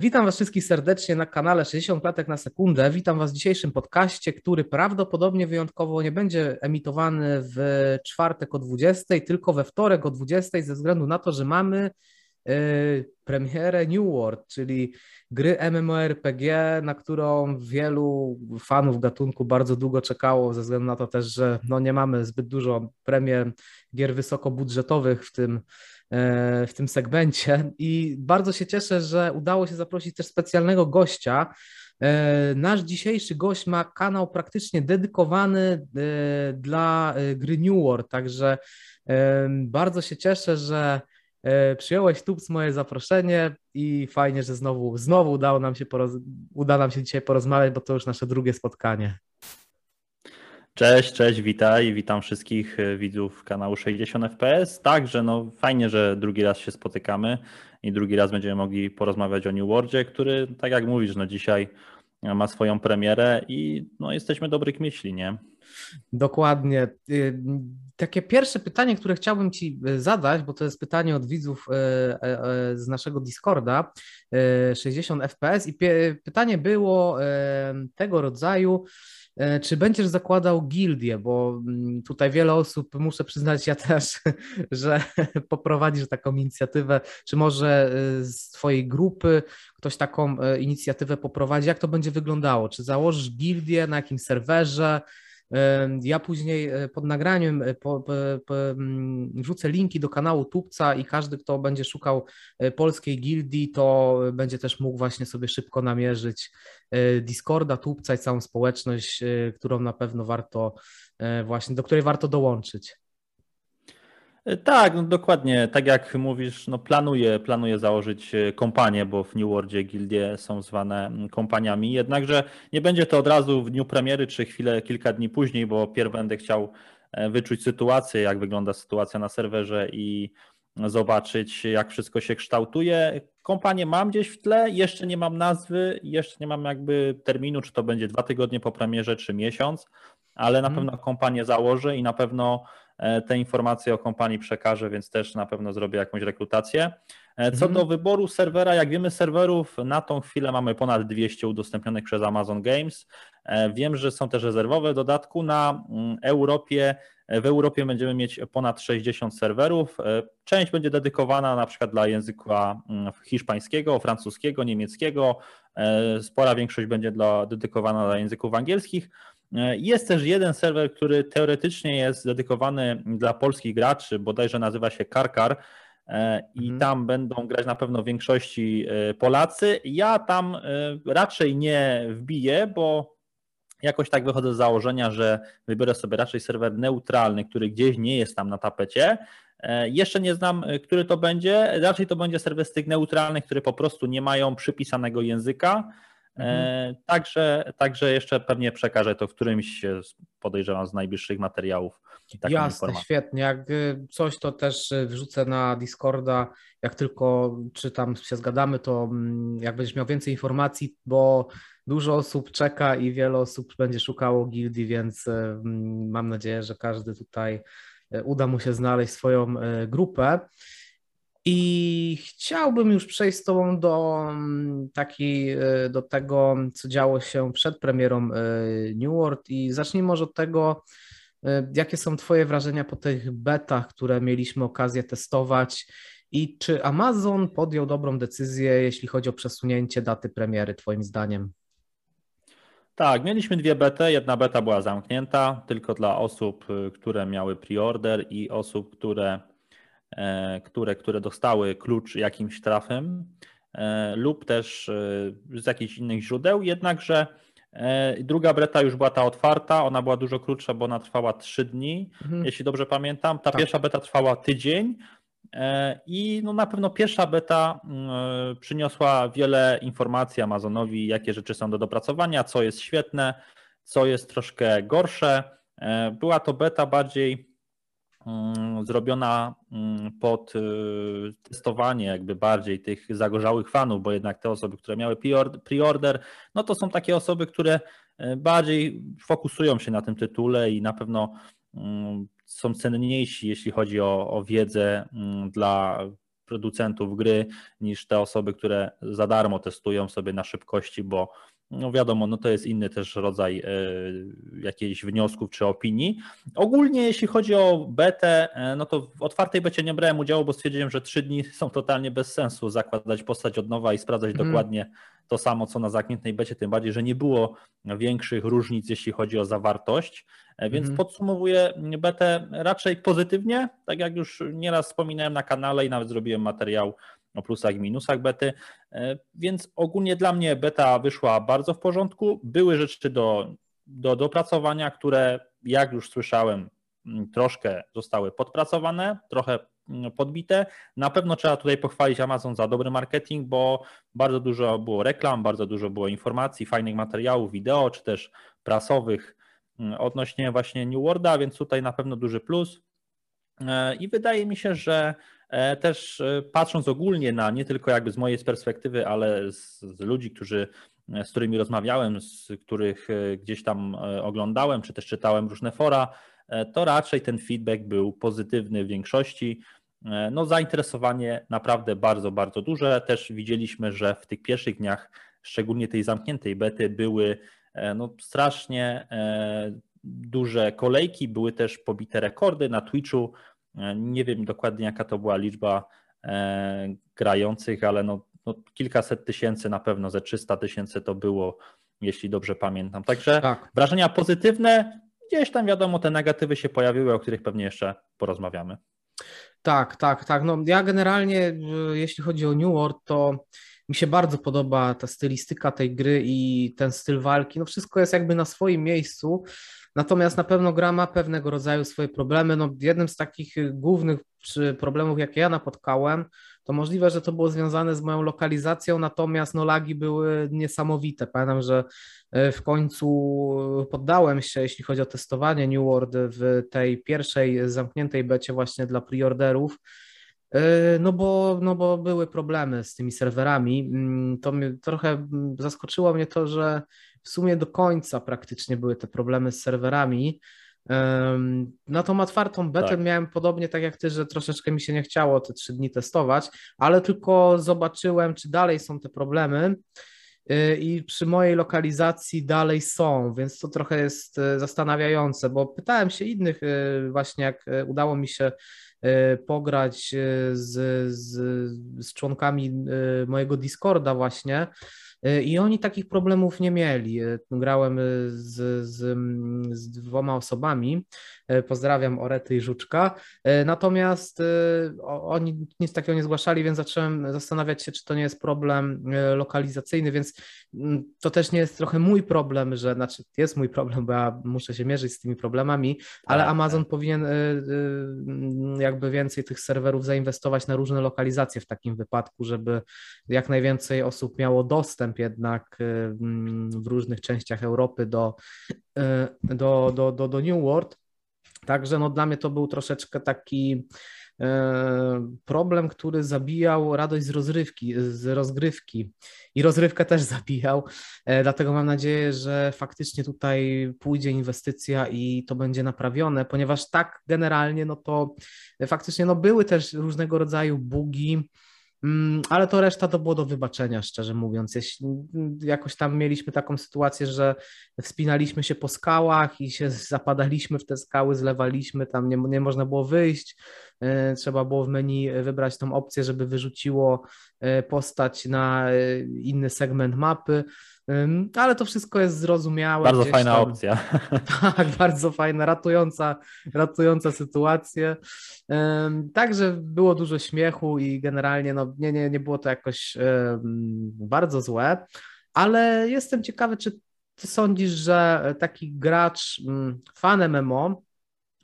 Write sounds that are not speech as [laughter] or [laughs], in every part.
Witam Was wszystkich serdecznie na kanale 60 klatek na sekundę. Witam Was w dzisiejszym podcaście, który prawdopodobnie wyjątkowo nie będzie emitowany w czwartek o 20, tylko we wtorek o 20, ze względu na to, że mamy y, premierę New World, czyli gry MMORPG, na którą wielu fanów gatunku bardzo długo czekało, ze względu na to też, że no nie mamy zbyt dużo premier gier wysokobudżetowych w tym w tym segmencie i bardzo się cieszę, że udało się zaprosić też specjalnego gościa. E, nasz dzisiejszy gość ma kanał praktycznie dedykowany e, dla gry New World, także bardzo się cieszę, że przyjąłeś tu moje zaproszenie i fajnie, że znowu, znowu udało nam się poroz... uda nam się dzisiaj porozmawiać, bo to już nasze drugie spotkanie. Cześć, cześć, witaj, witam wszystkich e, widzów kanału 60 FPS. Także no fajnie, że drugi raz się spotykamy i drugi raz będziemy mogli porozmawiać o New Worldzie, który, tak jak mówisz, no dzisiaj ma swoją premierę i no jesteśmy dobrych myśli, nie? Dokładnie. Y, takie pierwsze pytanie, które chciałbym Ci zadać, bo to jest pytanie od widzów z naszego Discorda 60 FPS i pytanie było tego rodzaju, E, czy będziesz zakładał gildię? Bo mm, tutaj wiele osób, muszę przyznać, ja też, [laughs] że [laughs] poprowadzisz taką inicjatywę. Czy może e, z Twojej grupy ktoś taką e, inicjatywę poprowadzi? Jak to będzie wyglądało? Czy założysz gildię na jakimś serwerze? Ja później e, pod nagraniem e, po, po, mm, wrzucę linki do kanału Tubca i każdy, kto będzie szukał e, polskiej gildii, to będzie też mógł właśnie sobie szybko namierzyć Discorda, Tubca i całą społeczność, którą na pewno warto właśnie, do której warto dołączyć. E, tak, no dokładnie. Tak jak mówisz, no planuję, planuję założyć e, kompanię, bo w New Worldzie gildie są zwane mm, kompaniami. Jednakże nie będzie to od razu w dniu premiery, czy chwilę, kilka dni później, bo pierw będę chciał e, wyczuć sytuację, jak wygląda sytuacja na serwerze i zobaczyć, jak wszystko się kształtuje. Kompanię mam gdzieś w tle, jeszcze nie mam nazwy, jeszcze nie mam jakby terminu, czy to będzie dwa tygodnie po premierze, czy miesiąc, ale na hmm. pewno kompanię założę i na pewno te informacje o kompanii przekażę, więc też na pewno zrobię jakąś rekrutację. E, co mhm. do wyboru serwera, jak wiemy, serwerów na tą chwilę mamy ponad 200 udostępnionych przez Amazon Games. E, wiem, że są też rezerwowe w dodatku na mm, Europie. W Europie będziemy mieć ponad 60 serwerów. Część będzie dedykowana na przykład dla języka mm, hiszpańskiego, francuskiego, niemieckiego. Spora większość będzie dla, dedykowana dla języków angielskich. E, jest też jeden serwer, który teoretycznie jest dedykowany dla polskich graczy, bodajże nazywa się Karkar e, i mhm. tam będą grać na pewno w większości e, Polacy. Ja tam raczej nie wbiję, bo jakoś tak wychodzę z założenia, że wybiorę sobie raczej serwer neutralny, który gdzieś nie jest tam na tapecie. Jeszcze nie znam, który to będzie. Raczej to będzie serwer z tych neutralnych, które po prostu nie mają przypisanego języka Mhm. E, także, także jeszcze pewnie przekażę to w którymś, podejrzewam, z najbliższych materiałów. Jasne, informację. świetnie. Jak y, coś, to też y, wrzucę na Discorda. Jak tylko czy tam się zgadamy, to mm, jak będziesz miał więcej informacji, bo dużo osób czeka i wiele osób będzie szukało gildii, więc y, mm, mam nadzieję, że każdy tutaj uda mu się znaleźć swoją grupę. I chciałbym już przejść z Tobą do, mm, taki, e, do tego, co działo się przed premierą e, New World i zacznijmy może od tego, e, jakie są Twoje wrażenia po tych betach, które mieliśmy okazję testować i czy Amazon podjął dobrą decyzję, jeśli chodzi o przesunięcie daty premiery, Twoim zdaniem? Tak, mieliśmy dwie bety. Jedna beta była zamknięta tylko dla osób, które miały preorder i osób, które które, które dostały klucz jakimś trafem e, lub też e, z jakichś innych źródeł, jednakże druga breta już była ta otwarta, ona była dużo krótsza, bo ona trwała 3 dni, mhm. jeśli dobrze pamiętam. Ta tak. pierwsza beta trwała tydzień i no na pewno pierwsza beta mm, przyniosła wiele informacji Amazonowi, jakie rzeczy są do dopracowania, co jest świetne, co jest troszkę gorsze. Była to beta bardziej zrobiona mm, pod y, testowanie jakby bardziej tych zagorzałych fanów, bo jednak te osoby, które miały preorder, no to są takie osoby, które y, bardziej fokusują się na tym tytule i na pewno mm, są cenniejsi, jeśli chodzi o, o wiedzę dla producentów gry niż te osoby, które za darmo testują sobie na szybkości, bo no wiadomo, no to jest inny też rodzaj e, jakichś wniosków czy opinii. Ogólnie jeśli chodzi o betę, e, no to w otwartej becie nie brałem udziału, bo stwierdziłem, że trzy dni są totalnie bez sensu zakładać postać od nowa i sprawdzać hmm. dokładnie to samo, co na zamkniętej becie, tym bardziej, że nie było większych różnic, jeśli chodzi o zawartość. E, więc hmm. podsumowuję betę raczej pozytywnie, tak jak już nieraz wspominałem na kanale i nawet zrobiłem materiał o plusach i minusach bety. E, więc ogólnie dla mnie beta wyszła bardzo w porządku. Były rzeczy do, do dopracowania, które jak już słyszałem, mm, troszkę zostały podpracowane, trochę mm, podbite. Na pewno trzeba tutaj pochwalić Amazon za dobry marketing, bo bardzo dużo było reklam, bardzo dużo było informacji, fajnych materiałów, wideo czy też prasowych mm, odnośnie właśnie New Worlda, więc tutaj na pewno duży plus. E, I wydaje mi się, że też e, patrząc ogólnie na, nie tylko jakby z mojej perspektywy, ale z, z ludzi, którzy, e, z którymi rozmawiałem, z których gdzieś tam oglądałem, czy też czytałem różne fora, to raczej ten feedback był pozytywny w większości. No, zainteresowanie naprawdę bardzo, bardzo duże. Też widzieliśmy, że w tych pierwszych dniach, szczególnie tej zamkniętej bety, były no, strasznie duże kolejki, były też pobite rekordy na Twitchu. E, nie wiem dokładnie, jaka to była liczba e, grających, ale no, no kilkaset tysięcy na pewno, ze 300 tysięcy to było, jeśli dobrze pamiętam. Także tak. wrażenia pozytywne, gdzieś tam wiadomo, te negatywy się pojawiły, o których pewnie jeszcze porozmawiamy. Tak, tak, tak. No ja generalnie, jeśli chodzi o New World, to mi się bardzo podoba ta stylistyka tej gry i ten styl walki. No wszystko jest jakby na swoim miejscu. Natomiast na pewno gra ma pewnego rodzaju swoje problemy. No, jednym z takich głównych problemów, jakie ja napotkałem, to możliwe, że to było związane z moją lokalizacją, natomiast no, lagi były niesamowite. Pamiętam, że e, w końcu poddałem się, jeśli chodzi o testowanie New World w tej pierwszej zamkniętej becie właśnie dla preorderów. E, no bo, no bo były problemy z tymi serwerami. Mm, to mnie, trochę mm, zaskoczyło mnie to, że w sumie do końca praktycznie były te problemy z serwerami. Na tą otwartą betę tak. miałem podobnie tak jak ty, że troszeczkę mi się nie chciało te trzy dni testować, ale tylko zobaczyłem, czy dalej są te problemy y, i przy mojej lokalizacji dalej są, więc to trochę jest y, zastanawiające, bo pytałem się innych właśnie, jak udało mi się pograć z, z, z członkami mojego Discorda właśnie, E, I oni takich problemów nie mieli. E, grałem e, z, z, z dwoma osobami. Pozdrawiam Orety i Żuczka. Natomiast oni nic takiego nie zgłaszali, więc zacząłem zastanawiać się, czy to nie jest problem lokalizacyjny, więc to też nie jest trochę mój problem, że znaczy jest mój problem, bo ja muszę się mierzyć z tymi problemami, ale tak, Amazon tak. powinien jakby więcej tych serwerów zainwestować na różne lokalizacje w takim wypadku, żeby jak najwięcej osób miało dostęp dostęp jednak y, w różnych częściach Europy do, y, do, do, do, do New World. Także no dla mnie to był troszeczkę taki y, problem, który zabijał radość z rozrywki, z rozgrywki i rozrywkę też [laughs] zabijał. E, dlatego mam nadzieję, że faktycznie tutaj pójdzie inwestycja i to będzie naprawione, ponieważ tak generalnie no to faktycznie no były też różnego rodzaju bugi, ale to reszta to było do wybaczenia, szczerze mówiąc. Jeśli mm, jakoś tam mieliśmy taką sytuację, że wspinaliśmy się po skałach i się [laughs] zapadaliśmy w te skały, zlewaliśmy, tam nie, nie można było wyjść. E, trzeba było w menu wybrać tą opcję, żeby wyrzuciło e, postać na e, inny segment mapy. Ale to wszystko jest zrozumiałe. Bardzo fajna tam. opcja. [laughs] Tak, bardzo fajna, ratująca, ratująca sytuację. Także było dużo śmiechu i generalnie no, nie, nie, nie było to jakoś bardzo złe, ale jestem ciekawy, czy ty sądzisz, że taki gracz, fan MMO,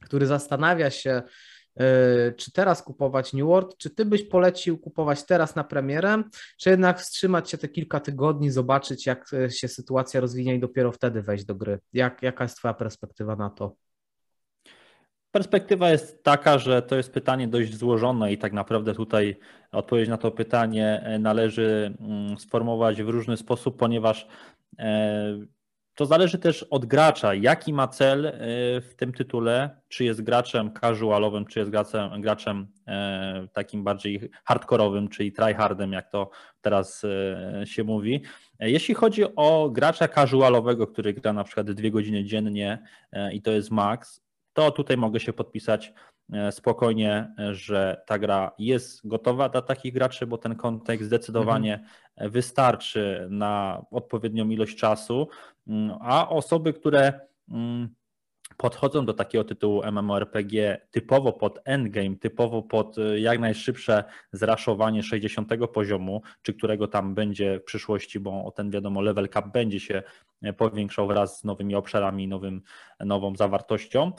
który zastanawia się, czy teraz kupować New World, czy ty byś polecił kupować teraz na premierę, czy jednak wstrzymać się te kilka tygodni, zobaczyć jak e, się sytuacja rozwinie i dopiero wtedy wejść do gry? Jak, jaka jest twoja perspektywa na to? Perspektywa jest taka, że to jest pytanie dość złożone i tak naprawdę tutaj odpowiedź na to pytanie e, należy mm, sformułować w różny sposób, ponieważ to zależy też od gracza, jaki ma cel w tym tytule, czy jest graczem casualowym, czy jest graczem, graczem takim bardziej hardkorowym, czyli tryhardem, jak to teraz się mówi. Jeśli chodzi o gracza casualowego, który gra na przykład dwie godziny dziennie i to jest max, to tutaj mogę się podpisać E, spokojnie, e, że ta gra jest gotowa dla takich graczy, bo ten kontekst zdecydowanie mhm. wystarczy na odpowiednią ilość czasu, mm, a osoby, które mm, podchodzą do takiego tytułu MMORPG typowo pod endgame, typowo pod e, jak najszybsze zraszowanie 60 poziomu, czy którego tam będzie w przyszłości, bo ten wiadomo level cap będzie się powiększał wraz z nowymi obszarami, nowym, nową zawartością,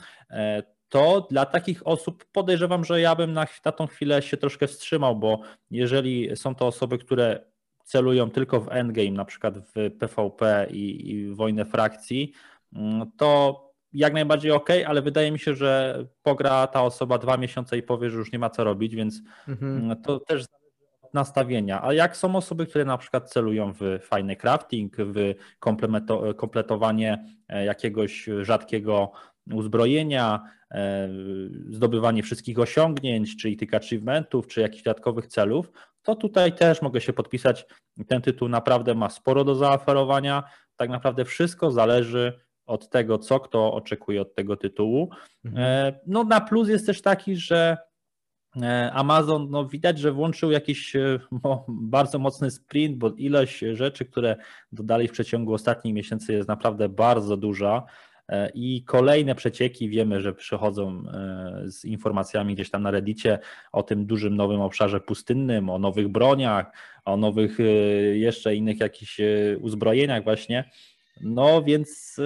to dla takich osób podejrzewam, że ja bym na, na tą chwilę się troszkę wstrzymał, bo jeżeli są to osoby, które celują tylko w endgame, na przykład w PvP i, i wojnę frakcji, mm, to jak najbardziej ok, ale wydaje mi się, że pogra ta osoba dwa miesiące i powie, że już nie ma co robić, więc mhm. Mm, to też zależy od nastawienia. A jak są osoby, które na przykład celują w fajny crafting, w kompletowanie e, jakiegoś rzadkiego uzbrojenia, zdobywanie wszystkich osiągnięć, czyli tych achievementów, czy jakichś dodatkowych celów, to tutaj też mogę się podpisać. Ten tytuł naprawdę ma sporo do zaoferowania. Tak naprawdę wszystko zależy od tego, co kto oczekuje od tego tytułu. Mhm. E, no na plus jest też taki, że e, Amazon, no widać, że włączył jakiś no, bardzo mocny sprint, bo ilość rzeczy, które dodali w przeciągu ostatnich miesięcy jest naprawdę bardzo duża. E, I kolejne przecieki wiemy, że przychodzą e, z informacjami gdzieś tam na Reddicie o tym dużym nowym obszarze pustynnym, o nowych broniach, o nowych e, jeszcze innych jakichś uzbrojeniach właśnie. No więc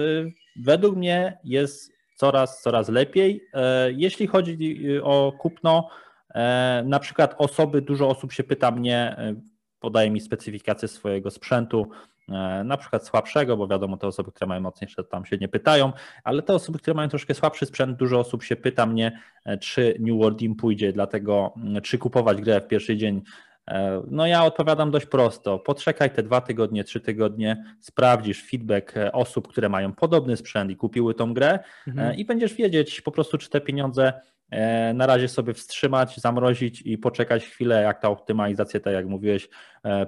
według mnie jest coraz, coraz lepiej. Jeśli chodzi o kupno, na przykład osoby, dużo osób się pyta mnie, podaje mi specyfikację swojego sprzętu, na przykład słabszego, bo wiadomo, te osoby, które mają mocniejsze, tam się nie pytają, ale te osoby, które mają troszkę słabszy sprzęt, dużo osób się pyta mnie, e, czy New World Team pójdzie, dlatego mm, czy kupować grę w pierwszy dzień. E, no ja odpowiadam dość prosto. Poczekaj te dwa tygodnie, trzy tygodnie, sprawdzisz feedback osób, które mają podobny sprzęt i kupiły tą grę mhm. i będziesz wiedzieć po prostu, czy te pieniądze na razie sobie wstrzymać, zamrozić i poczekać chwilę, jak ta optymalizacja, tak jak mówiłeś,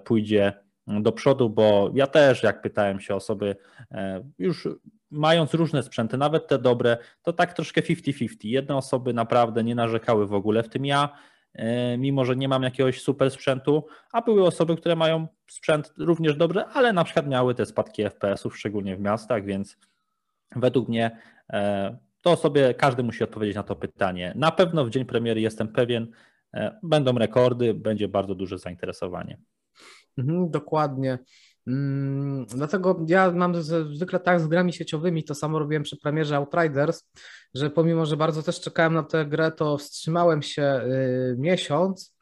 pójdzie do przodu, bo ja też, jak pytałem się osoby, e, już mając różne sprzęty, nawet te dobre, to tak troszkę 50-50. Jedne osoby naprawdę nie narzekały w ogóle, w tym ja, e, mimo że nie mam jakiegoś super sprzętu, a były osoby, które mają sprzęt również dobry, ale na przykład miały te spadki FPS-ów, szczególnie w miastach, więc według mnie e, to sobie każdy musi odpowiedzieć na to pytanie. Na pewno w dzień premiery jestem pewien, będą rekordy, będzie bardzo duże zainteresowanie. Mhm, dokładnie. Mm, dlatego ja mam zwykle tak z grami sieciowymi, to samo robiłem przy premierze Outriders, że pomimo, że bardzo też czekałem na tę grę, to wstrzymałem się y, miesiąc,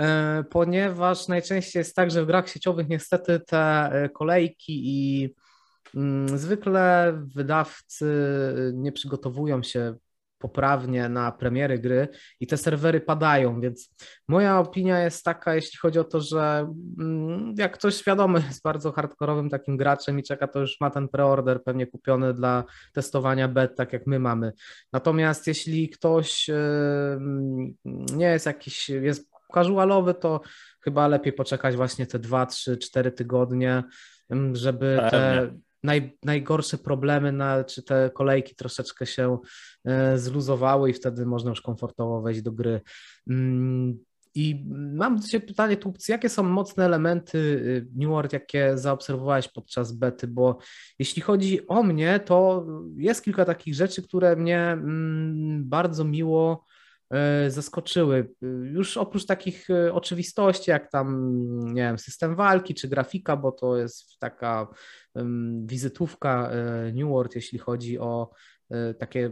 y, ponieważ najczęściej jest tak, że w grach sieciowych niestety te y, kolejki i mm, zwykle wydawcy nie przygotowują się poprawnie na premiery gry i te serwery padają, więc moja opinia jest taka, jeśli chodzi o to, że mm, jak ktoś świadomy jest bardzo hardkorowym takim graczem i czeka, to już ma ten preorder pewnie kupiony dla testowania bet, tak jak my mamy. Natomiast jeśli ktoś yy, nie jest jakiś, jest casualowy, to chyba lepiej poczekać właśnie te 2, 3, 4 tygodnie, żeby te naj, najgorsze problemy, na, czy te kolejki troszeczkę się e, zluzowały i wtedy można już komfortowo wejść do gry. Mm, I mam dzisiaj pytanie, Tłupcy, jakie są mocne elementy y, New World, jakie zaobserwowałeś podczas bety? Bo jeśli chodzi o mnie, to jest kilka takich rzeczy, które mnie mm, bardzo miło zaskoczyły. Już oprócz takich e, oczywistości, jak tam, nie wiem, system walki czy grafika, bo to jest taka wizytówka e, New World, jeśli chodzi o e, takie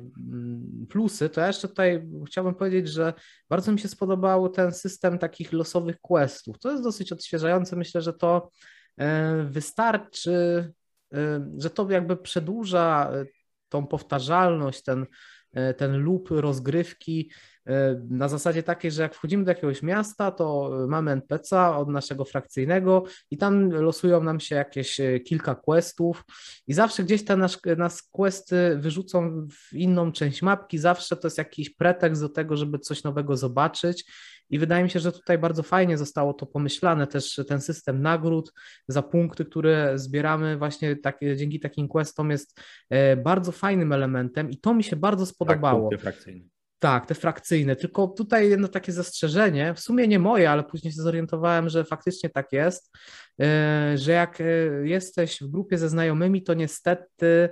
plusy, to ja jeszcze tutaj chciałbym powiedzieć, że bardzo mi się spodobał ten system takich losowych questów. To jest dosyć odświeżające. Myślę, że to e, wystarczy, że to jakby przedłuża tą powtarzalność, ten ten loop rozgrywki na zasadzie takiej, że jak wchodzimy do jakiegoś miasta, to mamy NPC od naszego frakcyjnego i tam losują nam się jakieś kilka questów i zawsze gdzieś te nasz, nas questy wyrzucą w inną część mapki, zawsze to jest jakiś pretekst do tego, żeby coś nowego zobaczyć i wydaje mi się, że tutaj bardzo fajnie zostało to pomyślane, też ten system nagród za punkty, które zbieramy właśnie tak, dzięki takim questom jest e, bardzo fajnym elementem i to mi się bardzo tak, spodobało. Tak, frakcyjne. Tak, te frakcyjne, tylko tutaj jedno takie zastrzeżenie, w sumie nie moje, ale później się zorientowałem, że faktycznie tak jest, e, że jak e, jesteś w grupie ze znajomymi, to niestety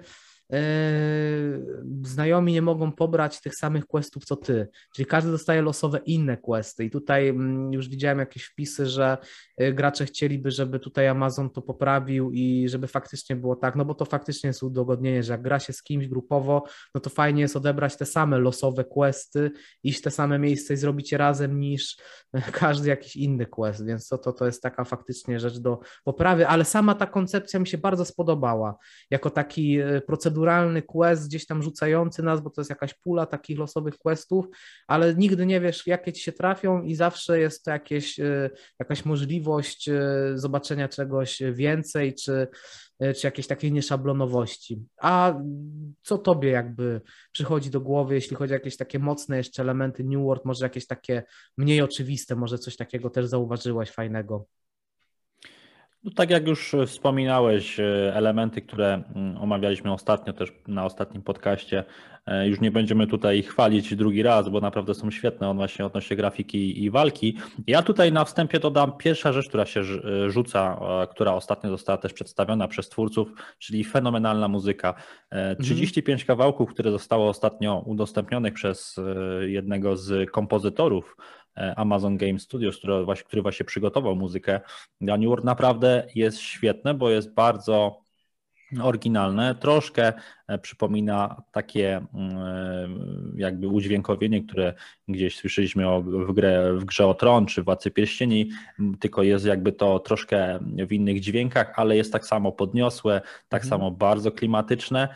znajomi nie mogą pobrać tych samych questów co ty, czyli każdy dostaje losowe inne questy. I tutaj mm, już widziałem jakieś wpisy, że y, gracze chcieliby, żeby tutaj Amazon to poprawił i żeby faktycznie było tak, no bo to faktycznie jest udogodnienie, że jak gra się z kimś grupowo, no to fajnie jest odebrać te same losowe questy, iść te same miejsce i zrobić je razem niż [laughs] każdy jakiś inny quest, więc to, to, to jest taka faktycznie rzecz do poprawy, ale sama ta koncepcja mi się bardzo spodobała, jako taki y, proceduralny quest gdzieś tam rzucający nas, bo to jest jakaś pula takich losowych questów, ale nigdy nie wiesz, jakie ci się trafią i zawsze jest to jakieś, e, jakaś możliwość e, zobaczenia czegoś więcej, czy, e, czy jakiejś takiej nieszablonowości. A co tobie jakby przychodzi do głowy, jeśli chodzi o jakieś takie mocne jeszcze elementy New World, może jakieś takie mniej oczywiste, może coś takiego też zauważyłaś fajnego? No, tak jak już wspominałeś, e, elementy, które mm, omawialiśmy ostatnio też na ostatnim podcaście, e, już nie będziemy tutaj chwalić drugi raz, bo naprawdę są świetne on właśnie odnośnie grafiki i walki. Ja tutaj na wstępie dodam pierwsza rzecz, która się e, rzuca, która ostatnio została też przedstawiona przez twórców, czyli fenomenalna muzyka. 35 mhm. kawałków, które zostało ostatnio udostępnionych przez jednego z kompozytorów E, Amazon Game Studios, który właśnie, który właśnie przygotował muzykę dla New World, naprawdę jest świetne, bo jest bardzo oryginalne, troszkę e, przypomina takie mm, e, jakby udźwiękowienie, które gdzieś słyszeliśmy o, w, grę, w grze o Tron czy Władcy Pierścieni, tylko jest jakby to troszkę w innych dźwiękach, ale jest tak samo podniosłe, tak mhm. samo bardzo klimatyczne.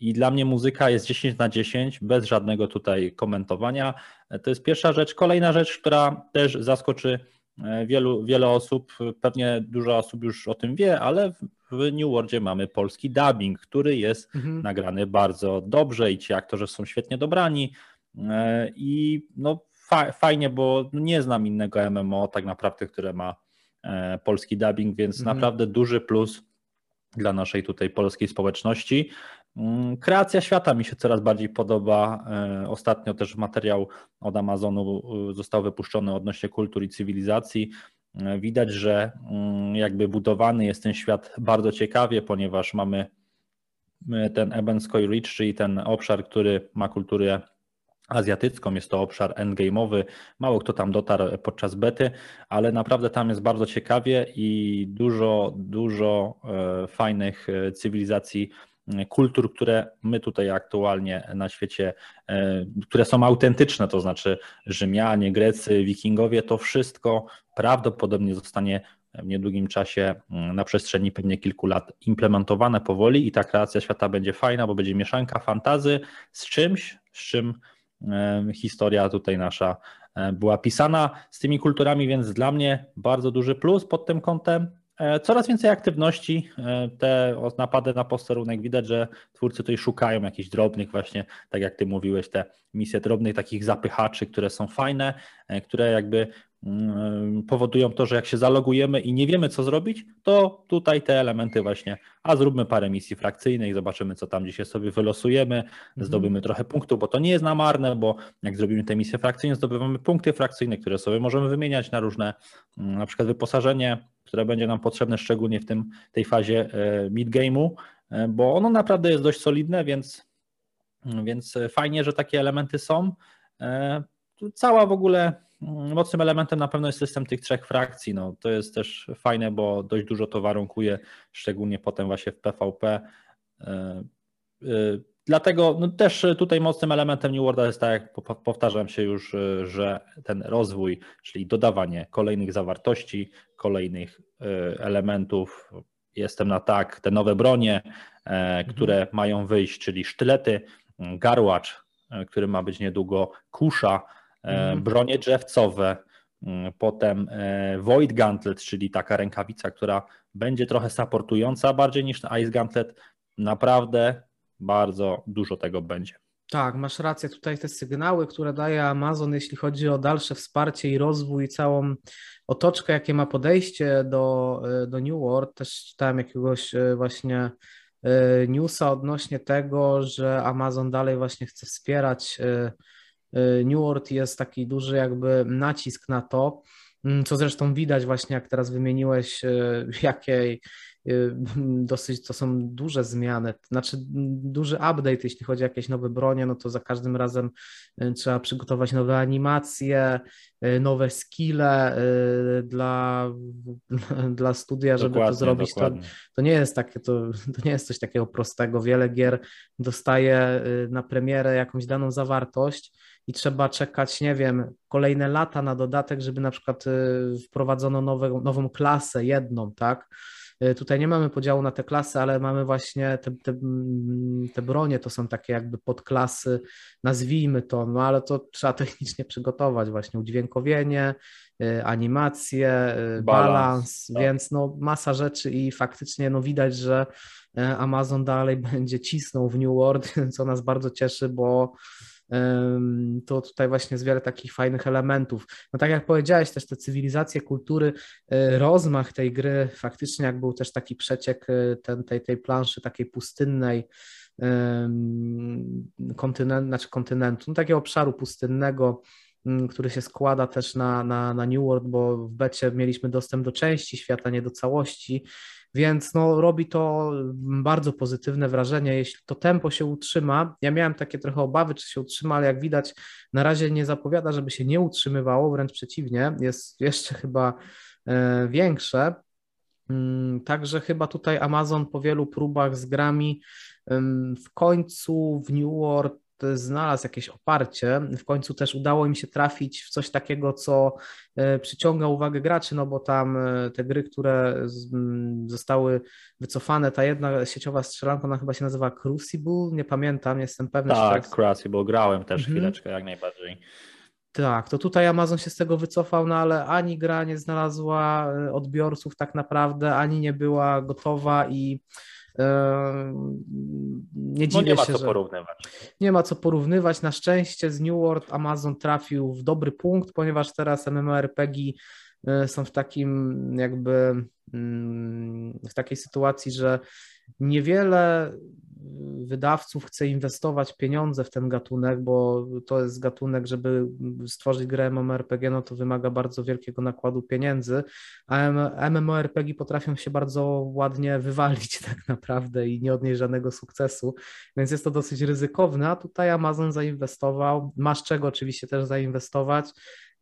I dla mnie muzyka jest 10 na 10, bez żadnego tutaj komentowania. To jest pierwsza rzecz. Kolejna rzecz, która też zaskoczy e, wielu, wiele osób, pewnie dużo osób już o tym wie, ale w New Worldzie mamy polski dubbing, który jest mhm. nagrany bardzo dobrze i ci aktorzy są świetnie dobrani. E, I no, fa fajnie, bo nie znam innego MMO tak naprawdę, które ma e, polski dubbing, więc mhm. naprawdę duży plus dla naszej tutaj polskiej społeczności. Mm, kreacja świata mi się coraz bardziej podoba. E, ostatnio też materiał od Amazonu e, został wypuszczony odnośnie kultur i cywilizacji. E, widać, że mm, jakby budowany jest ten świat bardzo ciekawie, ponieważ mamy ten Ebenskoy Ridge, czyli ten obszar, który ma kulturę azjatycką, jest to obszar endgame'owy, mało kto tam dotarł podczas bety, ale naprawdę tam jest bardzo ciekawie i dużo, dużo fajnych cywilizacji kultur, które my tutaj aktualnie na świecie, e, które są autentyczne, to znaczy Rzymianie, Grecy, Wikingowie, to wszystko prawdopodobnie zostanie w niedługim czasie mm, na przestrzeni pewnie kilku lat implementowane powoli i ta kreacja świata będzie fajna, bo będzie mieszanka fantazy z czymś, z czym e, historia tutaj nasza e, była pisana z tymi kulturami, więc dla mnie bardzo duży plus pod tym kątem. E, coraz więcej aktywności, e, te napady na posterunek, widać, że twórcy tutaj szukają jakichś drobnych właśnie, tak jak ty mówiłeś, te misje drobnych takich zapychaczy, które są fajne, e, które jakby powodują to, że jak się zalogujemy i nie wiemy co zrobić, to tutaj te elementy właśnie, a zróbmy parę misji frakcyjnych, zobaczymy co tam dzisiaj sobie wylosujemy, mhm. zdobymy trochę punktów, bo to nie jest namarne, bo jak zrobimy te misje frakcyjne, zdobywamy punkty frakcyjne, które sobie możemy wymieniać na różne, mm, na przykład wyposażenie, które będzie nam potrzebne szczególnie w tym, tej fazie e, mid-game'u, e, bo ono naprawdę jest dość solidne, więc, więc fajnie, że takie elementy są. E, cała w ogóle mm, mocnym elementem na pewno jest system tych trzech frakcji. No, to jest też fajne, bo dość dużo to warunkuje, szczególnie potem właśnie w PvP. Dlatego no, też tutaj mocnym elementem New Worlda jest tak, jak powtarzam się już, że ten rozwój, czyli dodawanie kolejnych zawartości, kolejnych e, elementów. Jestem na tak, te nowe bronie, e, które mhm. mają wyjść, czyli sztylety, garłacz, który ma być niedługo, kusza, mm. bronie drzewcowe, mm, potem Void Gauntlet, czyli taka rękawica, która będzie trochę supportująca bardziej niż Ice Gauntlet. Naprawdę bardzo dużo tego będzie. Tak, masz rację. Tutaj te sygnały, które daje Amazon, jeśli chodzi o dalsze wsparcie i rozwój, całą otoczkę, jakie ma podejście do, do New World. Też czytałem jakiegoś e, właśnie e, newsa odnośnie tego, że Amazon dalej właśnie chce wspierać e, New World. Jest taki duży jakby nacisk na to, mm, co zresztą widać właśnie, jak teraz wymieniłeś, jakiej Y, [laughs] dosyć to są duże zmiany, znaczy duży update, jeśli chodzi o jakieś nowe bronie, no to za każdym razem trzeba przygotować nowe animacje, nowe skille dla, [laughs] dla studia, żeby dokładnie, to zrobić. To, to, nie jest takie, to, [laughs] to nie jest coś takiego prostego. Wiele gier dostaje na premierę jakąś daną zawartość i trzeba czekać, nie wiem, kolejne lata na dodatek, żeby na przykład wprowadzono nowe, nową klasę, jedną, tak? E, tutaj nie mamy podziału na te klasy, ale mamy właśnie te, te, mm, te bronie, to są takie jakby podklasy, nazwijmy to, no ale to trzeba [laughs] technicznie przygotować, właśnie udźwiękowienie, e, animacje, balans, balans tak. więc no masa rzeczy i faktycznie no widać, że Amazon dalej [laughs] będzie cisnął w New World, [laughs] co nas bardzo cieszy, bo to tutaj właśnie jest wiele takich fajnych elementów. No tak jak powiedziałeś, też te cywilizacje, kultury, e, rozmach tej gry, faktycznie jak był też taki przeciek e, ten, tej, tej planszy takiej pustynnej, kontynent, znaczy kontynentu, no takiego obszaru pustynnego, który się składa też na, na, na New World, bo w becie mieliśmy dostęp do części świata, nie do całości więc no, robi to bardzo pozytywne wrażenie. Jeśli to tempo się utrzyma, ja miałem takie trochę obawy, czy się utrzyma, ale jak widać, na razie nie zapowiada, żeby się nie utrzymywało, wręcz przeciwnie, jest jeszcze chyba e, większe. Mm, także chyba tutaj Amazon po wielu próbach z grami w końcu w New World znalazł jakieś oparcie. W końcu też udało im się trafić w coś takiego, co e, przyciąga uwagę graczy, no bo tam e, te gry, które zostały wycofane, ta jedna sieciowa strzelanka, ona chyba się nazywa Crucible, nie pamiętam, nie jestem pewny. Tak, Crucible, grałem też mhm. chwileczkę, jak najbardziej. Tak, to tutaj Amazon się z tego wycofał, no ale ani gra nie znalazła e, odbiorców tak naprawdę, ani nie była gotowa i nie dziwię no nie ma się, co porównywać. Nie ma co porównywać. Na szczęście z New World Amazon trafił w dobry punkt, ponieważ teraz MMORPG e, są w takim jakby mm, w takiej sytuacji, że niewiele wydawców chce inwestować pieniądze w ten gatunek, bo to jest gatunek, żeby stworzyć grę MMORPG, no to wymaga bardzo wielkiego nakładu pieniędzy, a MMORPG potrafią się bardzo ładnie wywalić [laughs] tak naprawdę i nie odnieść żadnego sukcesu, więc jest to dosyć ryzykowne, a tutaj Amazon zainwestował, masz czego oczywiście też zainwestować,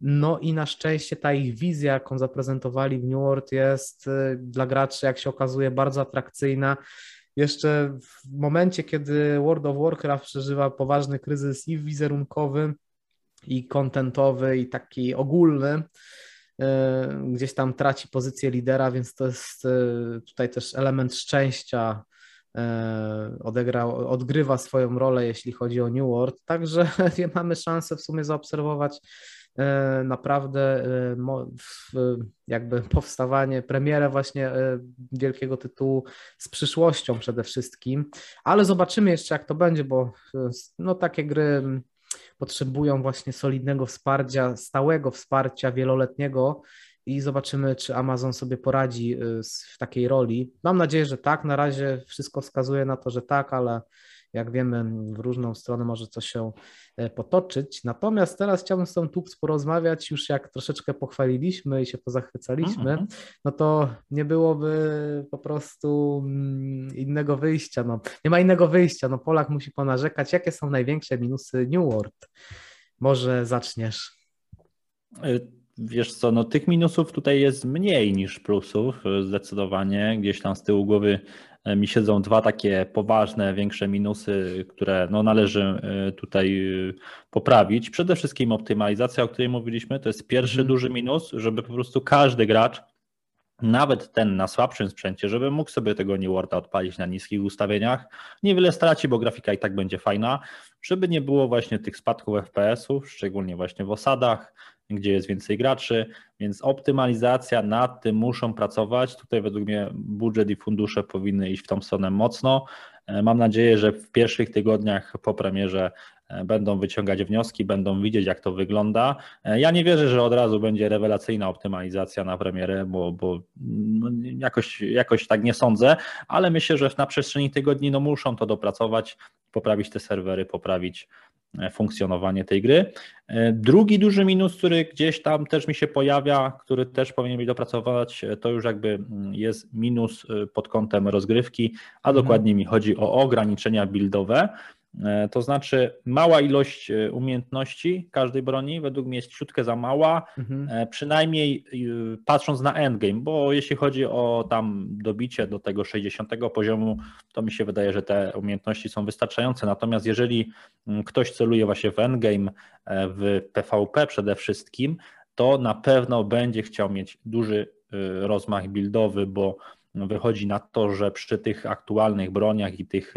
no i na szczęście ta ich wizja, jaką zaprezentowali w New World jest y, dla graczy, jak się okazuje, bardzo atrakcyjna jeszcze w momencie, kiedy World of Warcraft przeżywa poważny kryzys i wizerunkowy, i kontentowy, i taki ogólny, e, gdzieś tam traci pozycję lidera, więc to jest e, tutaj też element szczęścia e, odegra, odgrywa swoją rolę, jeśli chodzi o New World. Także [laughs] mamy szansę w sumie zaobserwować naprawdę e, jakby powstawanie, premierę właśnie e, wielkiego tytułu z przyszłością przede wszystkim, ale zobaczymy jeszcze jak to będzie, bo no takie gry potrzebują właśnie solidnego wsparcia, stałego wsparcia wieloletniego i zobaczymy, czy Amazon sobie poradzi w takiej roli. Mam nadzieję, że tak. Na razie wszystko wskazuje na to, że tak, ale jak wiemy, w różną stronę może to się e, potoczyć. Natomiast teraz chciałbym z tą Tubs porozmawiać, już jak troszeczkę pochwaliliśmy i się pozachwycaliśmy, mm -hmm. no to nie byłoby po prostu mm, innego wyjścia. No, nie ma innego wyjścia, no Polak musi ponarzekać. Jakie są największe minusy New World? Może zaczniesz. E, wiesz co, no tych minusów tutaj jest mniej niż plusów, e, zdecydowanie. Gdzieś tam z tyłu głowy mi siedzą dwa takie poważne, większe minusy, które no, należy e, tutaj e, poprawić. Przede wszystkim optymalizacja, o której mówiliśmy, to jest pierwszy hmm. duży minus, żeby po prostu każdy gracz nawet ten na słabszym sprzęcie, żeby mógł sobie tego New Worlda odpalić na niskich ustawieniach, niewiele straci, bo grafika i tak będzie fajna, żeby nie było właśnie tych spadków FPS-ów, szczególnie właśnie w osadach, gdzie jest więcej graczy, więc optymalizacja nad tym muszą pracować. Tutaj według mnie budżet i fundusze powinny iść w tą stronę mocno. E, mam nadzieję, że w pierwszych tygodniach po premierze będą wyciągać wnioski, będą widzieć, jak to wygląda. E, ja nie wierzę, że od razu będzie rewelacyjna optymalizacja na premierę, bo, bo no, jakoś, jakoś tak nie sądzę, ale myślę, że na przestrzeni tygodni no, muszą to dopracować, poprawić te serwery, poprawić funkcjonowanie tej gry. Drugi duży minus, który gdzieś tam też mi się pojawia, który też powinien być dopracować, to już jakby mm, jest minus pod kątem rozgrywki, a mhm. dokładnie mi chodzi o ograniczenia buildowe. E, to znaczy, mała ilość e, umiejętności każdej broni według mnie jest ciutkę za mała, mhm. E, przynajmniej patrząc na endgame, bo jeśli chodzi o tam dobicie do tego 60 poziomu, to mi się wydaje, że te umiejętności są wystarczające. Natomiast jeżeli mm, ktoś celuje właśnie w endgame, w PvP przede wszystkim, to na pewno będzie chciał mieć duży rozmach buildowy, bo wychodzi na to, że przy tych aktualnych broniach i tych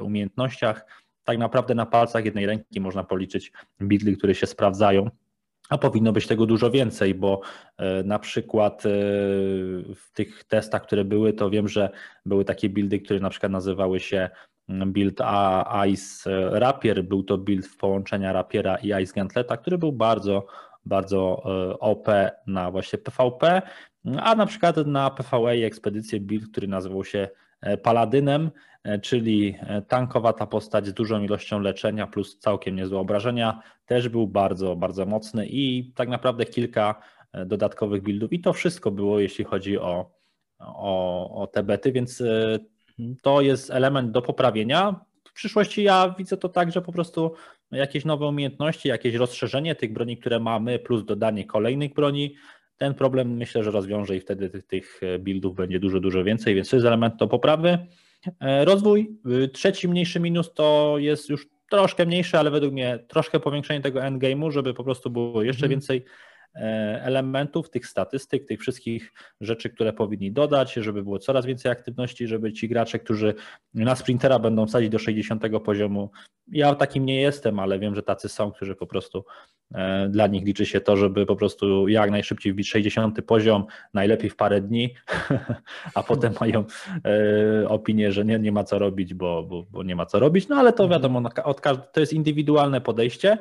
umiejętnościach tak naprawdę na palcach jednej ręki można policzyć bidly, które się sprawdzają. A powinno być tego dużo więcej, bo e, na przykład e, w tych testach, które były, to wiem, że były takie buildy, które na przykład nazywały się mm, build Ice Rapier. Był to build w połączenia Rapiera i Ice Gantleta, który był bardzo, bardzo e, OP na właśnie PvP, a na przykład na PvE i ekspedycję build, który nazywał się Paladynem, E, czyli e, tankowata postać z dużą ilością leczenia plus całkiem niezłe obrażenia, też był bardzo, bardzo mocny i tak naprawdę kilka e, dodatkowych buildów i to wszystko było, jeśli chodzi o, o, o te bety, więc to jest element do poprawienia. W przyszłości ja widzę to tak, że po prostu jakieś nowe umiejętności, jakieś rozszerzenie tych broni, które mamy, plus dodanie kolejnych broni, ten problem myślę, że rozwiąże i wtedy tych buildów będzie dużo, dużo więcej, więc to jest element do poprawy. E, rozwój. Y, trzeci mniejszy minus to jest już troszkę mniejszy, ale według mnie troszkę powiększenie tego endgame'u, żeby po prostu było jeszcze mhm. więcej elementów, tych statystyk, tych wszystkich rzeczy, które powinni dodać, żeby było coraz więcej aktywności, żeby ci gracze, którzy na sprintera będą wsadzić do 60 poziomu, ja takim nie jestem, ale wiem, że tacy są, którzy po prostu e, dla nich liczy się to, żeby po prostu jak najszybciej wbić 60 poziom, najlepiej w parę dni, [laughs] a potem mają e, opinię, że nie, nie ma co robić, bo, bo, bo nie ma co robić, no ale to mhm. wiadomo, od, to jest indywidualne podejście.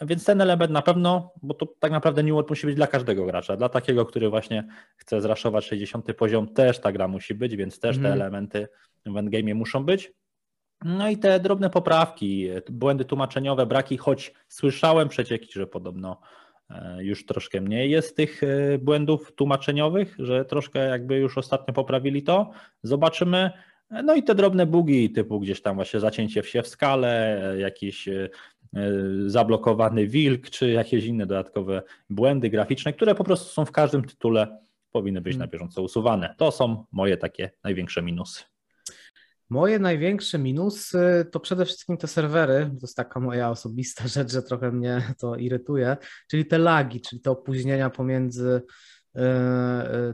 Więc ten element na pewno, bo to tak naprawdę New World musi być dla każdego gracza. Dla takiego, który właśnie chce zraszować 60 poziom, też ta gra musi być, więc też mm. te mhm. elementy w endgame muszą być. No i te drobne poprawki, błędy tłumaczeniowe, braki, choć słyszałem przecieki, że podobno e, już troszkę mniej jest tych e, błędów tłumaczeniowych, że troszkę jakby już ostatnio poprawili to. Zobaczymy. No i te drobne bugi, typu gdzieś tam właśnie zacięcie się w skale, jakieś e, E, zablokowany wilk, czy jakieś inne dodatkowe błędy graficzne, które po prostu są w każdym tytule, powinny być na hmm. bieżąco usuwane. To są moje takie największe minusy. Moje największe minusy to przede wszystkim te serwery. To jest taka moja osobista rzecz, że trochę mnie to irytuje, czyli te lagi, czyli te opóźnienia pomiędzy E, e,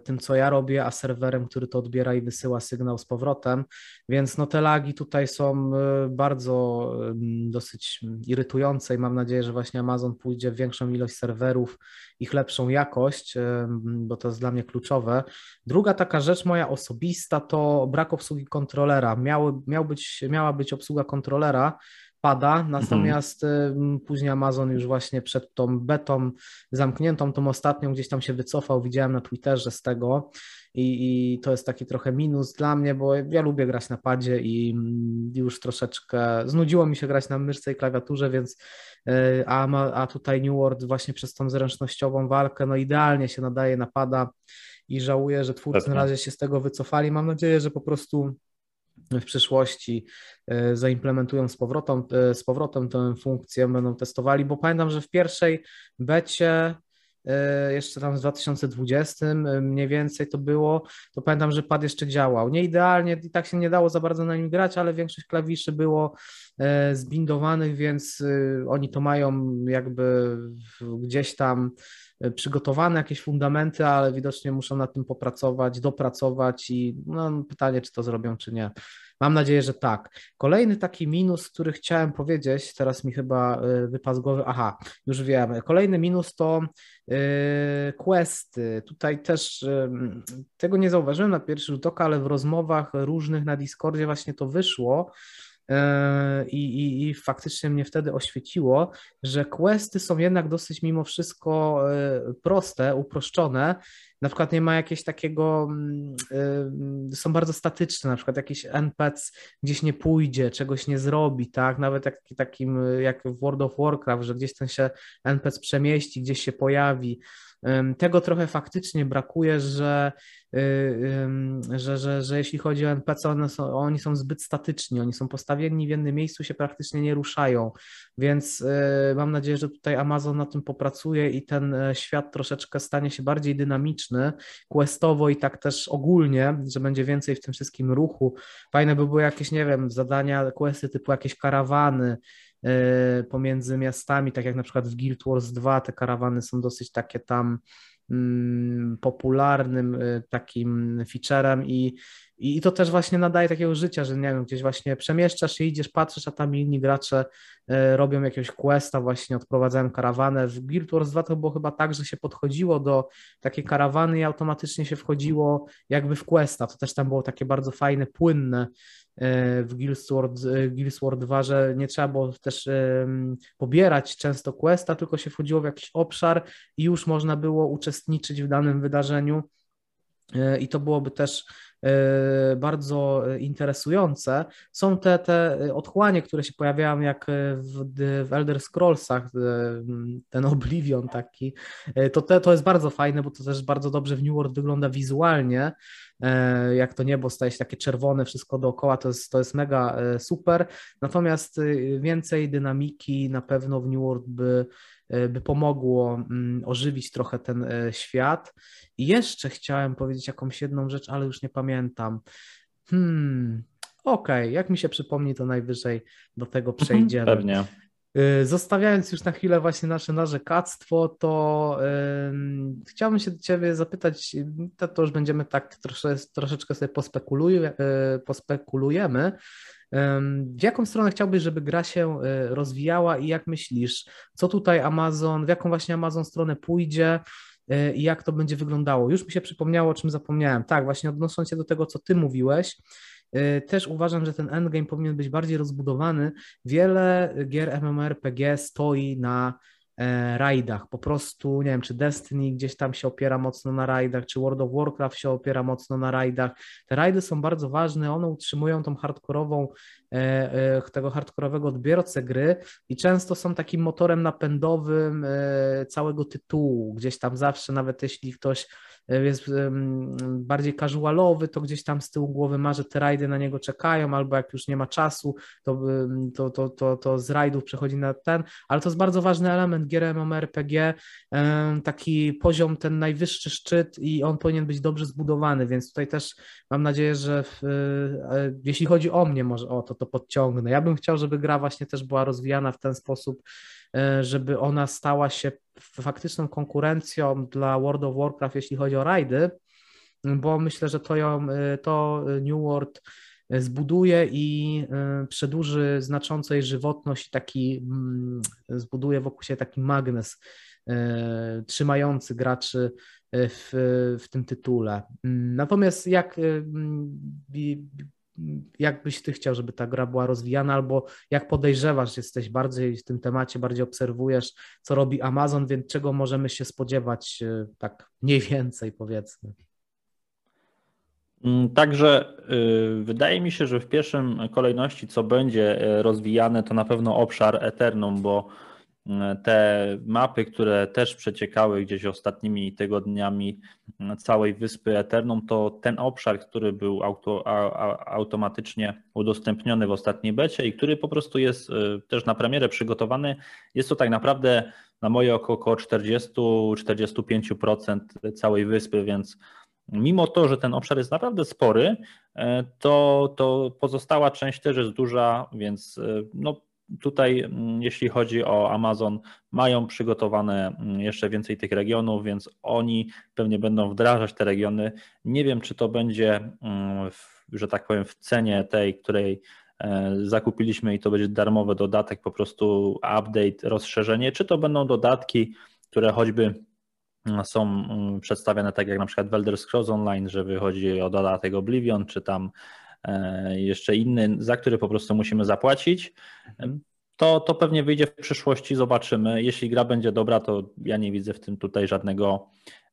tym, co ja robię, a serwerem, który to odbiera i wysyła sygnał z powrotem. Więc no te lagi tutaj są e, bardzo dosyć irytujące i mam nadzieję, że właśnie Amazon pójdzie w większą ilość serwerów, ich lepszą jakość, bo to jest dla mnie kluczowe. Druga taka rzecz moja osobista to brak obsługi kontrolera. Miały, miał być, miała być obsługa kontrolera, pada, natomiast mhm. później Amazon już właśnie przed tą betą zamkniętą, tą ostatnią gdzieś tam się wycofał, widziałem na Twitterze z tego i, i to jest taki trochę minus dla mnie, bo ja lubię grać na padzie i już troszeczkę znudziło mi się grać na myszce i klawiaturze, więc y, a, a tutaj New World właśnie przez tą zręcznościową walkę no idealnie się nadaje na pada i żałuję, że twórcy na razie się z tego wycofali. Mam nadzieję, że po prostu w przyszłości e, zaimplementują z powrotem, e, z powrotem tę funkcję, będą testowali, bo pamiętam, że w pierwszej becie e, jeszcze tam w 2020 mniej więcej to było, to pamiętam, że pad jeszcze działał. Nie idealnie i tak się nie dało za bardzo na nim grać, ale większość klawiszy było zbindowanych, więc oni to mają jakby gdzieś tam przygotowane jakieś fundamenty, ale widocznie muszą nad tym popracować, dopracować i no, pytanie, czy to zrobią, czy nie. Mam nadzieję, że tak. Kolejny taki minus, który chciałem powiedzieć, teraz mi chyba y, wypadł z głowy, aha, już wiem. Kolejny minus to yy, questy. Tutaj też tego nie zauważyłem na pierwszy rzut oka, ale w rozmowach różnych na Discordzie właśnie to wyszło, E, I, i, I, faktycznie mnie wtedy oświeciło, że questy są jednak dosyć mimo wszystko e, proste, uproszczone. Na przykład nie ma jakiegoś takiego, mm, e, są bardzo statyczne, na przykład jakiś NPC gdzieś nie pójdzie, czegoś nie zrobi, tak? Nawet jak, takim jak w World of Warcraft, że gdzieś ten się NPC przemieści, gdzieś się pojawi. Tego trochę faktycznie brakuje, że, y, że, że, że jeśli chodzi o NPC, one są, oni są zbyt statyczni, oni są postawieni w jednym miejscu, się praktycznie nie ruszają, więc y, mam nadzieję, że tutaj Amazon na tym popracuje i ten e, świat troszeczkę stanie się bardziej dynamiczny, questowo i tak też ogólnie, że będzie więcej w tym wszystkim ruchu. Fajne by były jakieś, nie wiem, zadania, questy typu jakieś karawany, E, pomiędzy miastami, tak jak na przykład w Guild Wars 2 te karawany są dosyć takie tam mm, popularnym e, takim featurem i, i to też właśnie nadaje takiego życia, że nie wiem, gdzieś właśnie przemieszczasz się, idziesz, patrzysz, a tam inni gracze e, robią jakiegoś questa, właśnie odprowadzają karawanę. W Guild Wars 2 to było chyba tak, że się podchodziło do takiej karawany i automatycznie się wchodziło jakby w questa. To też tam było takie bardzo fajne, płynne w Guildsword, Guildsword 2, że nie trzeba było też pobierać często questa, tylko się wchodziło w jakiś obszar i już można było uczestniczyć w danym wydarzeniu e, i to byłoby też e, bardzo interesujące. Są te, te otchłanie, które się pojawiają jak w, w Elder Scrollsach, ten Oblivion taki. E, to, te, to jest bardzo fajne, bo to też bardzo dobrze w New World wygląda wizualnie E, jak to niebo staje się takie czerwone, wszystko dookoła, to jest, to jest mega e, super. Natomiast e, więcej dynamiki na pewno w New World by, by pomogło mm, ożywić trochę ten świat. I jeszcze chciałem powiedzieć jakąś jedną rzecz, ale już nie pamiętam. Hmm, okej, okay. jak mi się przypomni, to najwyżej do tego mhm, przejdziemy. Pewnie. Y, zostawiając już na chwilę właśnie nasze narzekactwo, to yy, chciałbym się do Ciebie zapytać, to, to już będziemy tak trosze, troszeczkę sobie pospekuluj, yy, pospekulujemy, w jaką stronę chciałbyś, żeby gra się y, rozwijała i jak myślisz, co tutaj Amazon, w jaką właśnie Amazon stronę pójdzie, i jak to będzie wyglądało. Już mi się przypomniało, o czym zapomniałem. Tak, właśnie odnosząc się do tego, co ty mówiłeś, też uważam, że ten endgame powinien być bardziej rozbudowany. Wiele gier MMORPG stoi na e, rajdach. Po prostu, nie wiem, czy Destiny gdzieś tam się opiera mocno na rajdach, czy World of Warcraft się opiera mocno na rajdach. Te rajdy są bardzo ważne, one utrzymują tą hardkorową, e, e, tego hardkorowego odbiorcę gry i często są takim motorem napędowym całego tytułu. Gdzieś tam zawsze, nawet jeśli ktoś jest bardziej casualowy, to gdzieś tam z tyłu głowy ma, że te rajdy na niego czekają, albo jak już nie ma czasu, to, to, to, to, to z rajdów przechodzi na ten, ale to jest bardzo ważny element gier MMORPG, taki poziom, ten najwyższy szczyt i on powinien być dobrze zbudowany, więc tutaj też mam nadzieję, że w, e, jeśli chodzi o mnie, może o to, to podciągnę. Ja bym chciał, żeby gra właśnie też była rozwijana w ten sposób, E, żeby ona stała się faktyczną konkurencją dla World of Warcraft, jeśli chodzi o rajdy, bo myślę, że to, ją, e, to New World zbuduje i e, przedłuży znacząco jej żywotność taki mm, zbuduje wokół siebie taki magnes trzymający graczy w, w tym tytule. Natomiast jak jak byś ty chciał, żeby ta gra była rozwijana, albo jak podejrzewasz, jesteś bardziej w tym temacie, bardziej obserwujesz, co robi Amazon, więc czego możemy się spodziewać e, tak mniej więcej powiedzmy. Mm, także y, wydaje mi się, że w pierwszym kolejności, co będzie e, rozwijane, to na pewno obszar Eternum, bo te mapy, które też przeciekały gdzieś ostatnimi tygodniami całej wyspy Eternum, to ten obszar, który był auto, a, automatycznie udostępniony w ostatniej becie i który po prostu jest y, też na premierę przygotowany, jest to tak naprawdę na moje oko około 40-45% całej wyspy, więc mimo to, że ten obszar jest naprawdę spory, y, to, to pozostała część też jest duża, więc y, no, tutaj, mm, jeśli chodzi o Amazon, mają przygotowane mm, jeszcze więcej tych regionów, więc oni pewnie będą wdrażać te regiony. Nie wiem, czy to będzie, że tak powiem, w cenie tej, której e, zakupiliśmy i to będzie darmowy dodatek, po prostu update, rozszerzenie, czy to będą dodatki, które choćby są przedstawiane tak jak na przykład w Elder Online, że wychodzi o dodatek Oblivion, czy tam jeszcze inny, za który po prostu musimy zapłacić. To, to pewnie wyjdzie w przyszłości, zobaczymy. Jeśli gra będzie dobra, to ja nie widzę w tym tutaj żadnego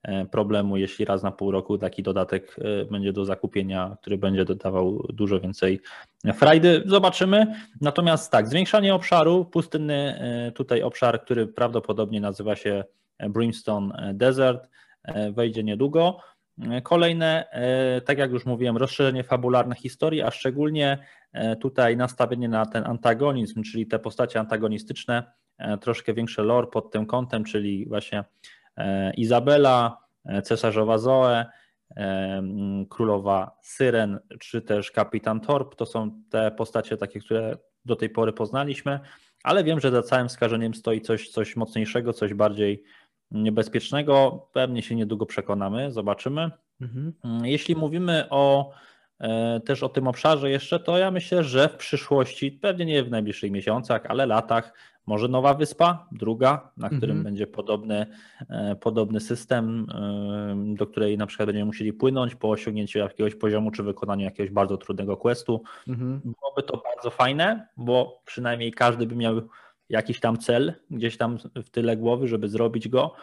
e, problemu, jeśli raz na pół roku taki dodatek e, będzie do zakupienia, który będzie dodawał dużo więcej frajdy. Zobaczymy. Natomiast tak, zwiększanie obszaru, pustynny tutaj obszar, który prawdopodobnie nazywa się Brimstone Desert, wejdzie niedługo. Kolejne, e, tak jak już mówiłem, rozszerzenie fabularne historii, a szczególnie e, tutaj nastawienie na ten antagonizm, czyli te postacie antagonistyczne, e, troszkę większe lore pod tym kątem, czyli właśnie Izabela, cesarzowa Zoe, królowa Syren, czy też kapitan Torp, to są te postacie takie, które do tej pory poznaliśmy, ale wiem, że za całym skażeniem stoi coś, coś mocniejszego, coś bardziej niebezpiecznego. Pewnie się niedługo przekonamy, zobaczymy. Mhm. Jeśli mówimy o e, też o tym obszarze jeszcze, to ja myślę, że w przyszłości, pewnie nie w najbliższych miesiącach, ale latach, może nowa wyspa, druga, na którym mhm. będzie podobny, e, podobny system, e, do której na przykład będziemy musieli płynąć po osiągnięciu jakiegoś poziomu czy wykonaniu jakiegoś bardzo trudnego questu. Mhm. Byłoby to bardzo fajne, bo przynajmniej każdy by miał jakiś tam cel gdzieś tam w tyle głowy, żeby zrobić go.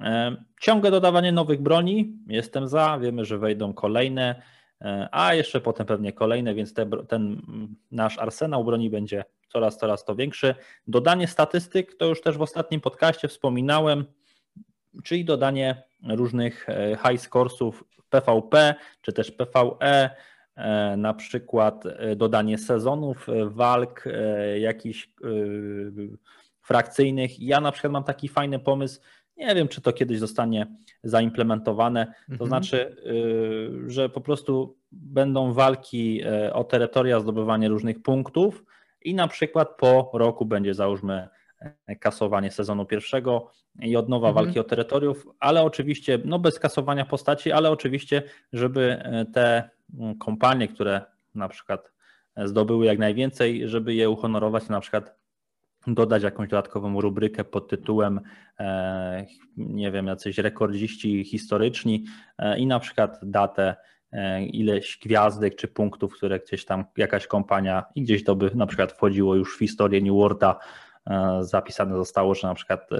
E, ciągle dodawanie nowych broni, jestem za, wiemy, że wejdą kolejne, e, a jeszcze potem pewnie kolejne, więc te, ten nasz arsenał broni będzie coraz, coraz to większy. Dodanie statystyk, to już też w ostatnim podcaście wspominałem, czyli dodanie różnych e, high scoresów PvP czy też PvE, na przykład e, dodanie sezonów e, walk jakichś frakcyjnych. Ja na przykład mam taki fajny pomysł, nie wiem, czy to kiedyś zostanie zaimplementowane. To mhm. znaczy, że po prostu będą walki o terytoria, zdobywanie różnych punktów i na przykład po roku będzie załóżmy kasowanie sezonu pierwszego i od nowa mhm. walki o terytoriów, ale oczywiście, no bez kasowania postaci, ale oczywiście, żeby te kompanie, które na przykład zdobyły jak najwięcej, żeby je uhonorować, na przykład dodać jakąś dodatkową rubrykę pod tytułem, e, nie wiem, jacyś rekordziści historyczni e, i na przykład datę e, ileś gwiazdek czy punktów, które gdzieś tam jakaś kompania i gdzieś to by na przykład wchodziło już w historię New Worlda, zapisane zostało, że na przykład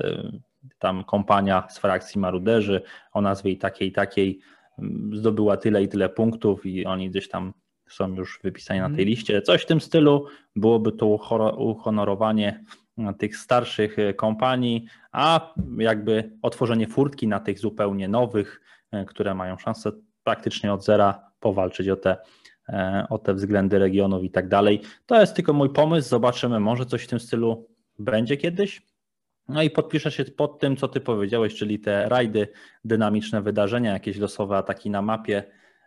tam kompania z frakcji maruderzy o nazwie takiej i takiej zdobyła tyle i tyle punktów i oni gdzieś tam są już wypisani na tej mhm. liście. Coś w tym stylu byłoby to uhonorowanie tych starszych e, kompanii, a jakby otworzenie furtki na tych zupełnie nowych, e, które mają szansę praktycznie od zera powalczyć o te, e, o te względy regionów i tak dalej. To jest tylko mój pomysł, zobaczymy, może coś w tym stylu będzie kiedyś. No i podpiszę się pod tym, co ty powiedziałeś, czyli te rajdy, dynamiczne wydarzenia, jakieś losowe ataki na mapie.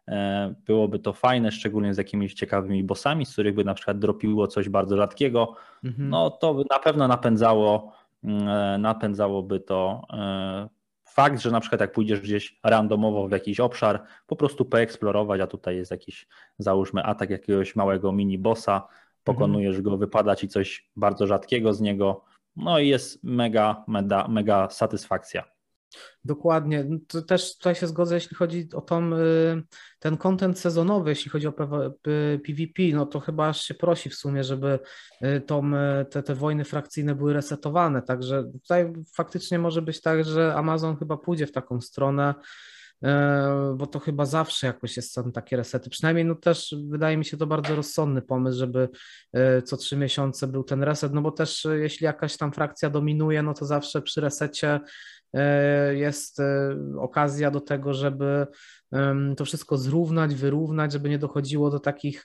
E, byłoby to fajne, szczególnie z jakimiś ciekawymi bossami, z których by na przykład dropiło coś bardzo rzadkiego. Mhm. No to by na pewno napędzało, mm, e, napędzałoby to e, fakt, że na przykład jak pójdziesz gdzieś randomowo w jakiś obszar, po prostu poeksplorować, a tutaj jest jakiś, załóżmy, atak jakiegoś małego mini bossa, pokonujesz mhm. go, wypada ci coś bardzo rzadkiego z niego, no i jest mega, mega, mega satysfakcja. Dokładnie. No to też tutaj się zgodzę, jeśli chodzi o y, ten kontent sezonowy, jeśli chodzi o PvP, no to chyba aż się prosi w sumie, żeby y, tą, y, te, te wojny frakcyjne były resetowane. Także tutaj faktycznie może być tak, że Amazon chyba pójdzie w taką stronę, bo to chyba zawsze jakoś jest, są takie resety. Przynajmniej no też wydaje mi się to bardzo rozsądny pomysł, żeby e, co trzy miesiące był ten reset, no bo też e, jeśli jakaś tam frakcja dominuje, no to zawsze przy resecie jest okazja do tego, żeby to wszystko zrównać, wyrównać, żeby nie dochodziło do takich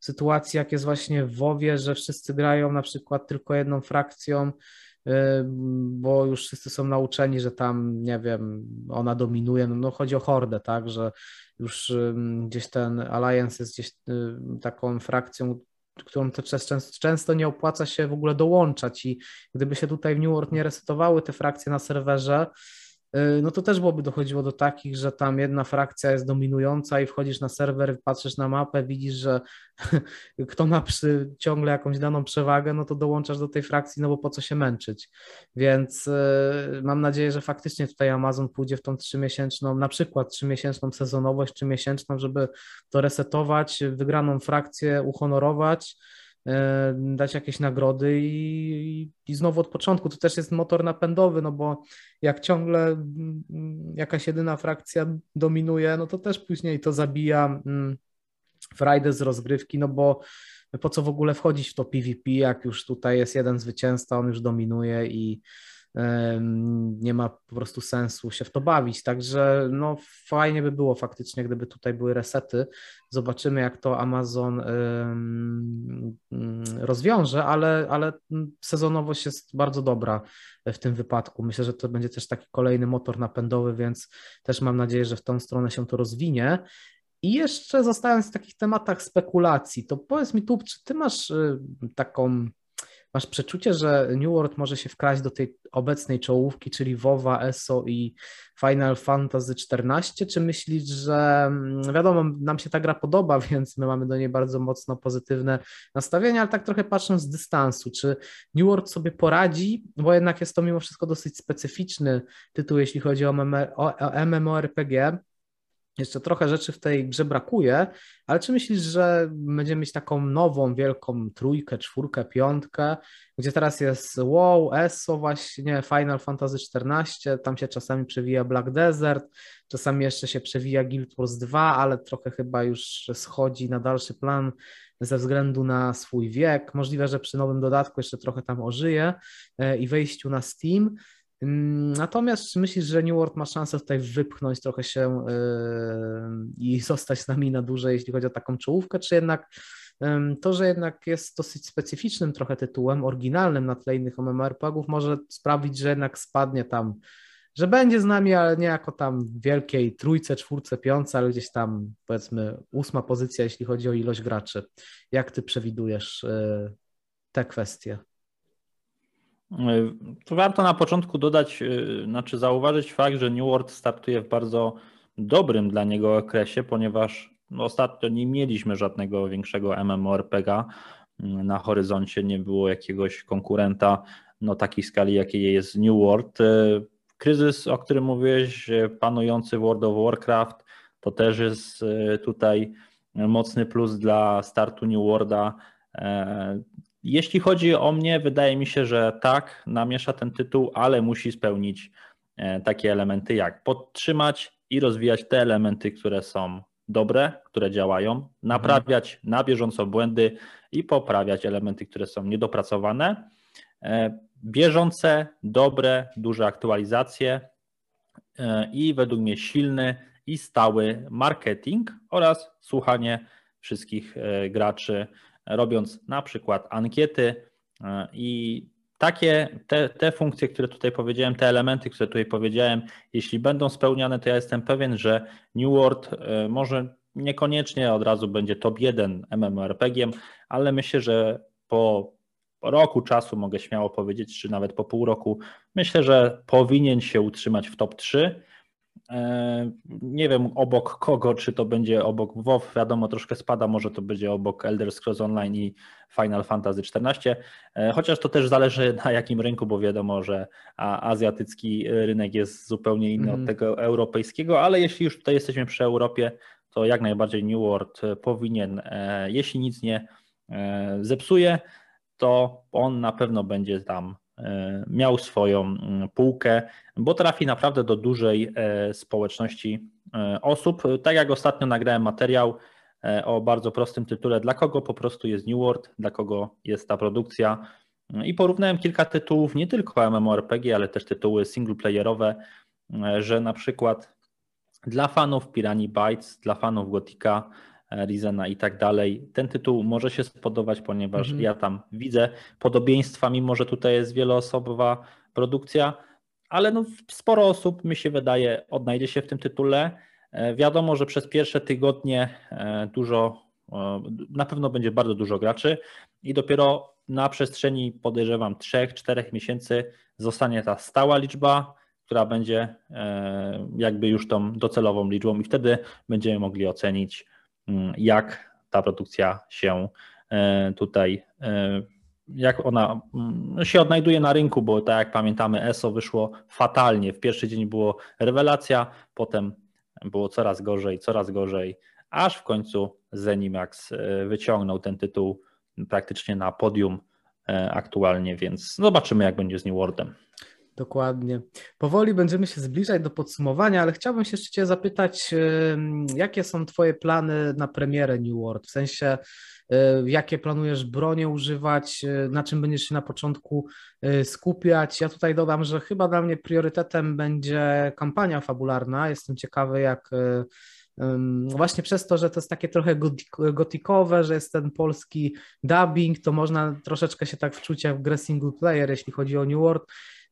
sytuacji, jak jest właśnie w WoWie, że wszyscy grają na przykład tylko jedną frakcją, bo już wszyscy są nauczeni, że tam, nie wiem, ona dominuje, no, no chodzi o hordę, tak, że już gdzieś ten Alliance jest gdzieś taką frakcją, którą to często, nie opłaca się w ogóle dołączać i gdyby się tutaj w New World nie resetowały te frakcje na serwerze, no to też byłoby dochodziło do takich, że tam jedna frakcja jest dominująca i wchodzisz na serwer, patrzysz na mapę, widzisz, że [laughs] kto ma przy, ciągle jakąś daną przewagę, no to dołączasz do tej frakcji, no bo po co się męczyć. Więc y, mam nadzieję, że faktycznie tutaj Amazon pójdzie w tą trzymiesięczną, na przykład trzymiesięczną sezonowość, trzymiesięczną, żeby to resetować, wygraną frakcję uhonorować, E, dać jakieś nagrody i, i znowu od początku. To też jest motor napędowy, no bo jak ciągle mm, jakaś jedyna frakcja dominuje, no to też później to zabija mm, frajdę z rozgrywki, no bo po co w ogóle wchodzić w to PvP, jak już tutaj jest jeden zwycięzca, on już dominuje i nie ma po prostu sensu się w to bawić. Także no, fajnie by było faktycznie, gdyby tutaj były resety. Zobaczymy, jak to Amazon rozwiąże, ale, ale sezonowość jest bardzo dobra w tym wypadku. Myślę, że to będzie też taki kolejny motor napędowy, więc też mam nadzieję, że w tą stronę się to rozwinie. I jeszcze zostając w takich tematach spekulacji, to powiedz mi tu, czy ty masz y, taką Masz przeczucie, że New World może się wkraść do tej obecnej czołówki, czyli WoWa, ESO i Final Fantasy XIV? Czy myślisz, że mm, wiadomo, nam się ta gra podoba, [laughs] więc my mamy do niej bardzo mocno pozytywne nastawienie, ale tak trochę patrząc z dystansu, czy New World sobie poradzi, bo jednak jest to mimo wszystko dosyć specyficzny tytuł, jeśli chodzi o, MMORPG, jeszcze trochę rzeczy w tej grze brakuje, ale czy myślisz, że będziemy mieć taką nową, wielką trójkę, czwórkę, piątkę, gdzie teraz jest WoW, ESO właśnie, Final Fantasy XIV, tam się czasami przewija Black Desert, czasami jeszcze się przewija Guild Wars 2, ale trochę chyba już schodzi na dalszy plan ze względu na swój wiek. Możliwe, że przy nowym dodatku jeszcze trochę tam ożyje e, i wejściu na Steam. Mm, natomiast myślisz, że New World ma szansę tutaj wypchnąć trochę się yy, i zostać z nami na dłużej, jeśli chodzi o taką czołówkę, czy jednak to, że jednak jest dosyć specyficznym trochę tytułem, oryginalnym na tle innych MMORPG-ów, może sprawić, że jednak spadnie tam, że będzie z nami, ale nie jako tam wielkiej trójce, czwórce, piące, ale gdzieś tam powiedzmy ósma pozycja, jeśli chodzi o ilość graczy. Jak ty przewidujesz yy, te kwestie? Tu warto na początku dodać, y, znaczy zauważyć fakt, że New World startuje w bardzo dobrym dla niego okresie, ponieważ ostatnio nie mieliśmy żadnego większego MMORPG na horyzoncie, nie było jakiegoś konkurenta no, takiej skali, jakiej jest New World. Y, kryzys, o którym mówiłeś, panujący World of Warcraft, to też jest tutaj mocny plus dla startu New Worlda. Jeśli chodzi o mnie, wydaje mi się, że tak, namiesza ten tytuł, ale musi spełnić e, takie elementy jak podtrzymać i rozwijać te elementy, które są dobre, które działają, naprawiać na bieżąco błędy i poprawiać elementy, które są niedopracowane. E, bieżące, dobre, duże aktualizacje e, i według mnie silny i stały marketing oraz słuchanie wszystkich graczy robiąc na przykład ankiety e, i takie te, te funkcje, które tutaj powiedziałem, te elementy, które tutaj powiedziałem, jeśli będą spełniane, to ja jestem pewien, że New World e, może niekoniecznie od razu będzie top 1 MMORPG, ale myślę, że po roku czasu mogę śmiało powiedzieć, czy nawet po pół roku, myślę, że powinien się utrzymać w top 3 E, nie wiem obok kogo, czy to będzie obok WoW, wiadomo, troszkę spada, może to będzie obok Elder Scrolls Online i Final Fantasy XIV, e, chociaż to też zależy na jakim rynku, bo wiadomo, że azjatycki rynek jest zupełnie inny mm. od mhm. tego europejskiego, ale jeśli już tutaj jesteśmy przy Europie, to jak najbardziej New World powinien, e, jeśli nic nie zepsuje, to on na pewno będzie tam E, miał swoją półkę, bo trafi naprawdę do dużej e, społeczności e, osób. Tak jak ostatnio nagrałem materiał o bardzo prostym tytule, dla kogo po prostu jest New World, dla kogo jest ta produkcja. I porównałem kilka tytułów, nie tylko MMORPG, ale też tytuły singleplayerowe, że na przykład dla fanów Pirani Bytes, dla fanów Gotika, Rizena i tak dalej. Ten tytuł może się spodobać, ponieważ mhm. ja tam widzę podobieństwa, mimo że tutaj jest wieloosobowa produkcja, ale no sporo osób, mi się wydaje, odnajdzie się w tym tytule. E, wiadomo, że przez pierwsze tygodnie e, dużo na pewno będzie bardzo dużo graczy i dopiero na przestrzeni podejrzewam 3-4 miesięcy zostanie ta stała liczba, która będzie e, jakby już tą docelową liczbą i wtedy będziemy mogli ocenić, mm, jak ta produkcja się e, tutaj, e, jak ona mm, się odnajduje na rynku, bo tak jak pamiętamy, ESO wyszło fatalnie. W pierwszy dzień było rewelacja, potem było coraz gorzej, coraz gorzej, aż w końcu Zenimax wyciągnął ten tytuł praktycznie na podium aktualnie, więc zobaczymy, jak będzie z New Worldem. Dokładnie. Powoli będziemy się zbliżać do podsumowania, ale chciałbym się jeszcze Cię zapytać, jakie są Twoje plany na premierę New World? W sensie, y, jakie planujesz bronie używać, y, na czym będziesz się na początku y, skupiać? Ja tutaj dodam, że chyba dla mnie priorytetem będzie kampania fabularna. Jestem ciekawy, jak Właśnie przez to, że to jest takie trochę gotikowe, że jest ten polski dubbing, to można troszeczkę się tak wczuć jak w grę single player, jeśli chodzi o New World.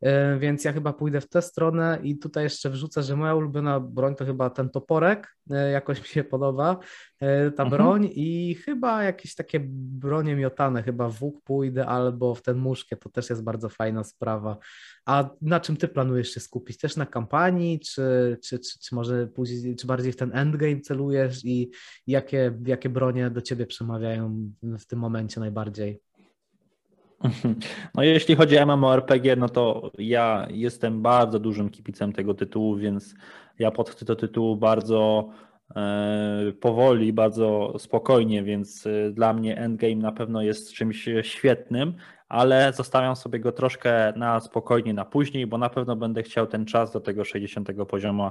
E, więc ja chyba pójdę w tę stronę i tutaj jeszcze wrzucę, że moja ulubiona broń to chyba ten toporek, e, jakoś mi się podoba e, ta mhm. broń i chyba jakieś takie bronie miotane, chyba w łuk pójdę albo w ten muszkie, to też jest bardzo fajna sprawa. A na czym ty planujesz się skupić? Też na kampanii, czy, czy, czy, czy może później, czy bardziej w ten endgame celujesz i jakie, jakie bronie do ciebie przemawiają w tym momencie najbardziej? [laughs] No jeśli chodzi o MMORPG, no to ja jestem bardzo dużym kibicem tego tytułu, więc ja podchodzę do tytułu bardzo e, powoli, bardzo spokojnie, więc e, dla mnie endgame na pewno jest czymś świetnym, ale zostawiam sobie go troszkę na spokojnie na później, bo na pewno będę chciał ten czas do tego 60 poziomu,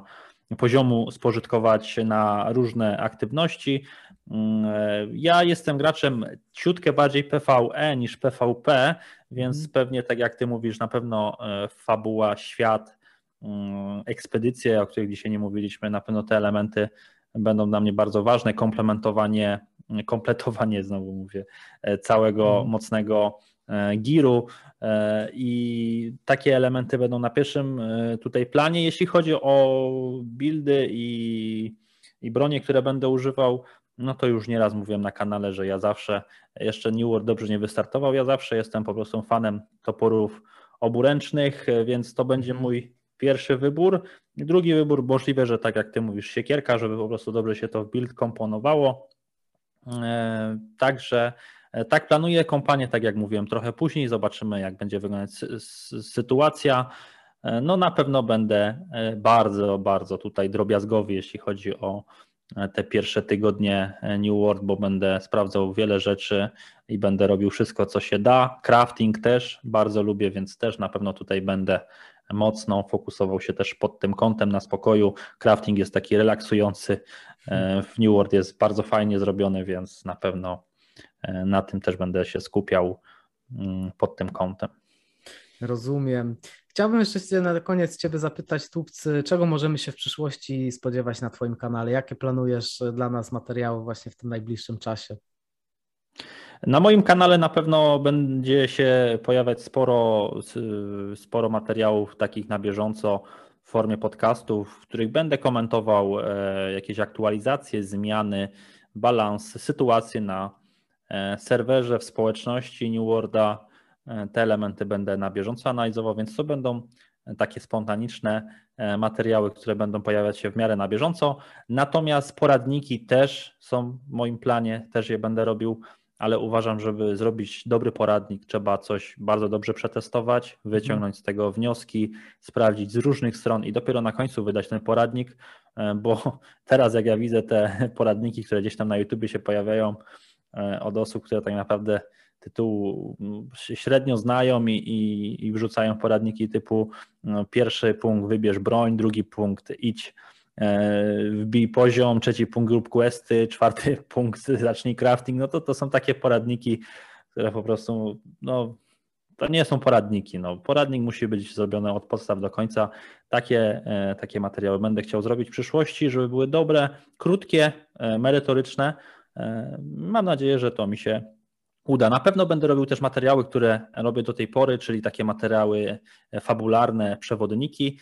poziomu spożytkować na różne aktywności. Mm, e, ja jestem graczem ciutkę bardziej PvE niż PvP, więc mm. pewnie tak jak ty mówisz, na pewno e, fabuła, świat, mm, ekspedycje, o których dzisiaj nie mówiliśmy, na pewno te elementy będą dla mnie bardzo ważne. Komplementowanie, [laughs] kompletowanie, znowu mówię, e, całego mm. mocnego giru i takie elementy będą na pierwszym tutaj planie. Jeśli chodzi o buildy i, i bronie, które będę używał, no to już nieraz mówiłem na kanale, że ja zawsze, jeszcze New World dobrze nie wystartował, ja zawsze jestem po prostu fanem toporów oburęcznych, więc to będzie mhm. mój pierwszy wybór. Drugi wybór możliwe, że tak jak ty mówisz, siekierka, żeby po prostu dobrze się to w build komponowało. E, także e, tak planuję kompanię, tak jak mówiłem, trochę później, zobaczymy jak będzie wyglądać sytuacja. E, no na pewno będę bardzo, bardzo tutaj drobiazgowy, jeśli chodzi o te pierwsze tygodnie New World, bo będę sprawdzał wiele rzeczy i będę robił wszystko, co się da. Crafting też bardzo lubię, więc też na pewno tutaj będę mocno fokusował się też pod tym kątem na spokoju. Crafting jest taki relaksujący. E, w New World jest bardzo fajnie zrobiony, więc na pewno e, na tym też będę się skupiał mm, pod tym kątem. Rozumiem. Chciałbym jeszcze na koniec Ciebie zapytać, Tubcy, czego możemy się w przyszłości spodziewać na Twoim kanale? Jakie planujesz dla nas materiały właśnie w tym najbliższym czasie? Na moim kanale na pewno będzie się pojawiać sporo, sporo materiałów takich na bieżąco w formie podcastów, w których będę komentował e, jakieś aktualizacje, zmiany, balans, sytuacje na e, serwerze, w społeczności New Worlda, E, te elementy będę na bieżąco analizował, więc to będą takie spontaniczne e, materiały, które będą pojawiać się w miarę na bieżąco. Natomiast poradniki też są w moim planie, też je będę robił, ale uważam, żeby zrobić dobry poradnik, trzeba coś bardzo dobrze przetestować, wyciągnąć z tego wnioski, sprawdzić z różnych stron i dopiero na końcu wydać ten poradnik, e, bo [laughs] teraz jak ja widzę te poradniki, które gdzieś tam na YouTube się pojawiają od osób, które tak naprawdę tytułu średnio znają i, i, i wrzucają poradniki typu no, pierwszy punkt wybierz broń, drugi punkt idź e, wbij poziom, trzeci punkt grób questy, czwarty [laughs] punkt zacznij crafting, no to to są takie poradniki, które po prostu, no to nie są poradniki, no poradnik musi być zrobiony od podstaw do końca. Takie, e, takie materiały będę chciał zrobić w przyszłości, żeby były dobre, krótkie, e, merytoryczne. Mam nadzieję, że to mi się uda. Na pewno będę robił też materiały, które robię do tej pory, czyli takie materiały fabularne, przewodniki,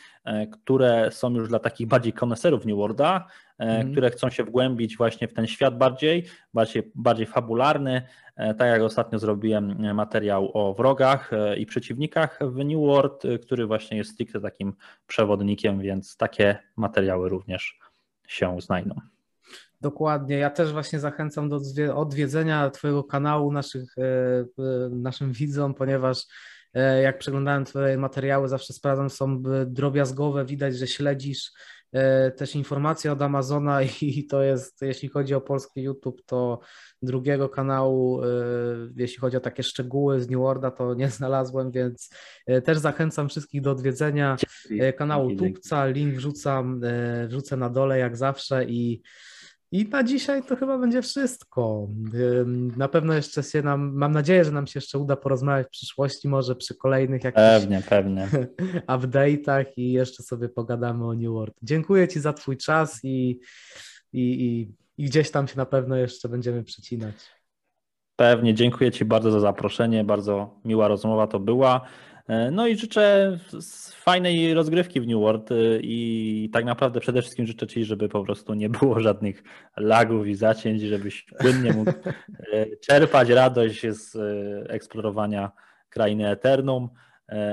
które są już dla takich bardziej koneserów New Worlda, mm. które chcą się wgłębić właśnie w ten świat bardziej, bardziej, bardziej fabularny, tak jak ostatnio zrobiłem materiał o wrogach i przeciwnikach w New World, który właśnie jest stricte takim przewodnikiem, więc takie materiały również się znajdą. Dokładnie. Ja też właśnie zachęcam do odwiedzenia Twojego kanału naszych, e, naszym widzom, ponieważ e, jak przeglądałem Twoje materiały, zawsze sprawdzam, są drobiazgowe, widać, że śledzisz e, też informacje od Amazona [laughs] i to jest, jeśli chodzi o polski YouTube, to drugiego kanału, jeśli chodzi o takie szczegóły z New Worlda, to nie [laughs] znalazłem, więc też zachęcam wszystkich do odwiedzenia kanału Tubca, link wrzucam, wrzucę na dole jak zawsze i i na dzisiaj to chyba będzie wszystko. Na pewno jeszcze się nam, mam nadzieję, że nam się jeszcze uda porozmawiać w przyszłości, może przy kolejnych jakichś pewnie, pewnie. [laughs] update'ach i jeszcze sobie pogadamy o New World. Dziękuję Ci za Twój czas i, i, i, i gdzieś tam się na pewno jeszcze będziemy przycinać. Pewnie, dziękuję Ci bardzo za zaproszenie, bardzo miła rozmowa to była. E, no i życzę fajnej rozgrywki w New World e, i tak naprawdę przede wszystkim życzę Ci, żeby po prostu nie było [laughs] żadnych lagów i zacięć, żebyś płynnie mógł e, czerpać radość z eksplorowania krainy Eternum,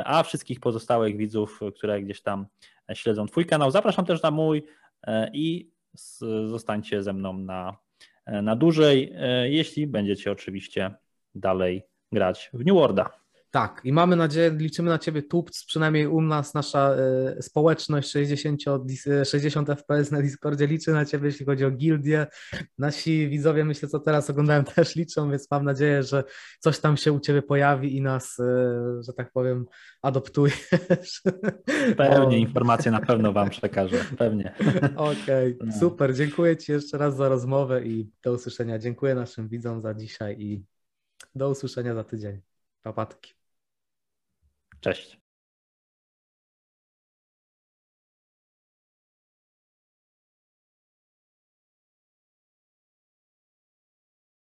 a wszystkich pozostałych widzów, które gdzieś tam śledzą Twój kanał, zapraszam też na mój i zostańcie ze mną na, na dłużej, jeśli będziecie oczywiście dalej grać w New Worlda. Tak, i mamy nadzieję, liczymy na Ciebie tupc, przynajmniej u nas nasza y, społeczność 60, 60 FPS na Discordzie liczy na Ciebie, jeśli chodzi o gildię. Nasi widzowie, myślę, co teraz oglądają, [laughs] też liczą, więc mam nadzieję, że coś tam się u Ciebie pojawi i nas, y, że tak powiem, adoptujesz. [laughs] Pewnie, informacje na pewno Wam przekażę, pewnie. [laughs] Okej, okay, no. super, dziękuję Ci jeszcze raz za rozmowę i do usłyszenia. Dziękuję naszym widzom za dzisiaj i do usłyszenia za tydzień. Papatki. Cześć.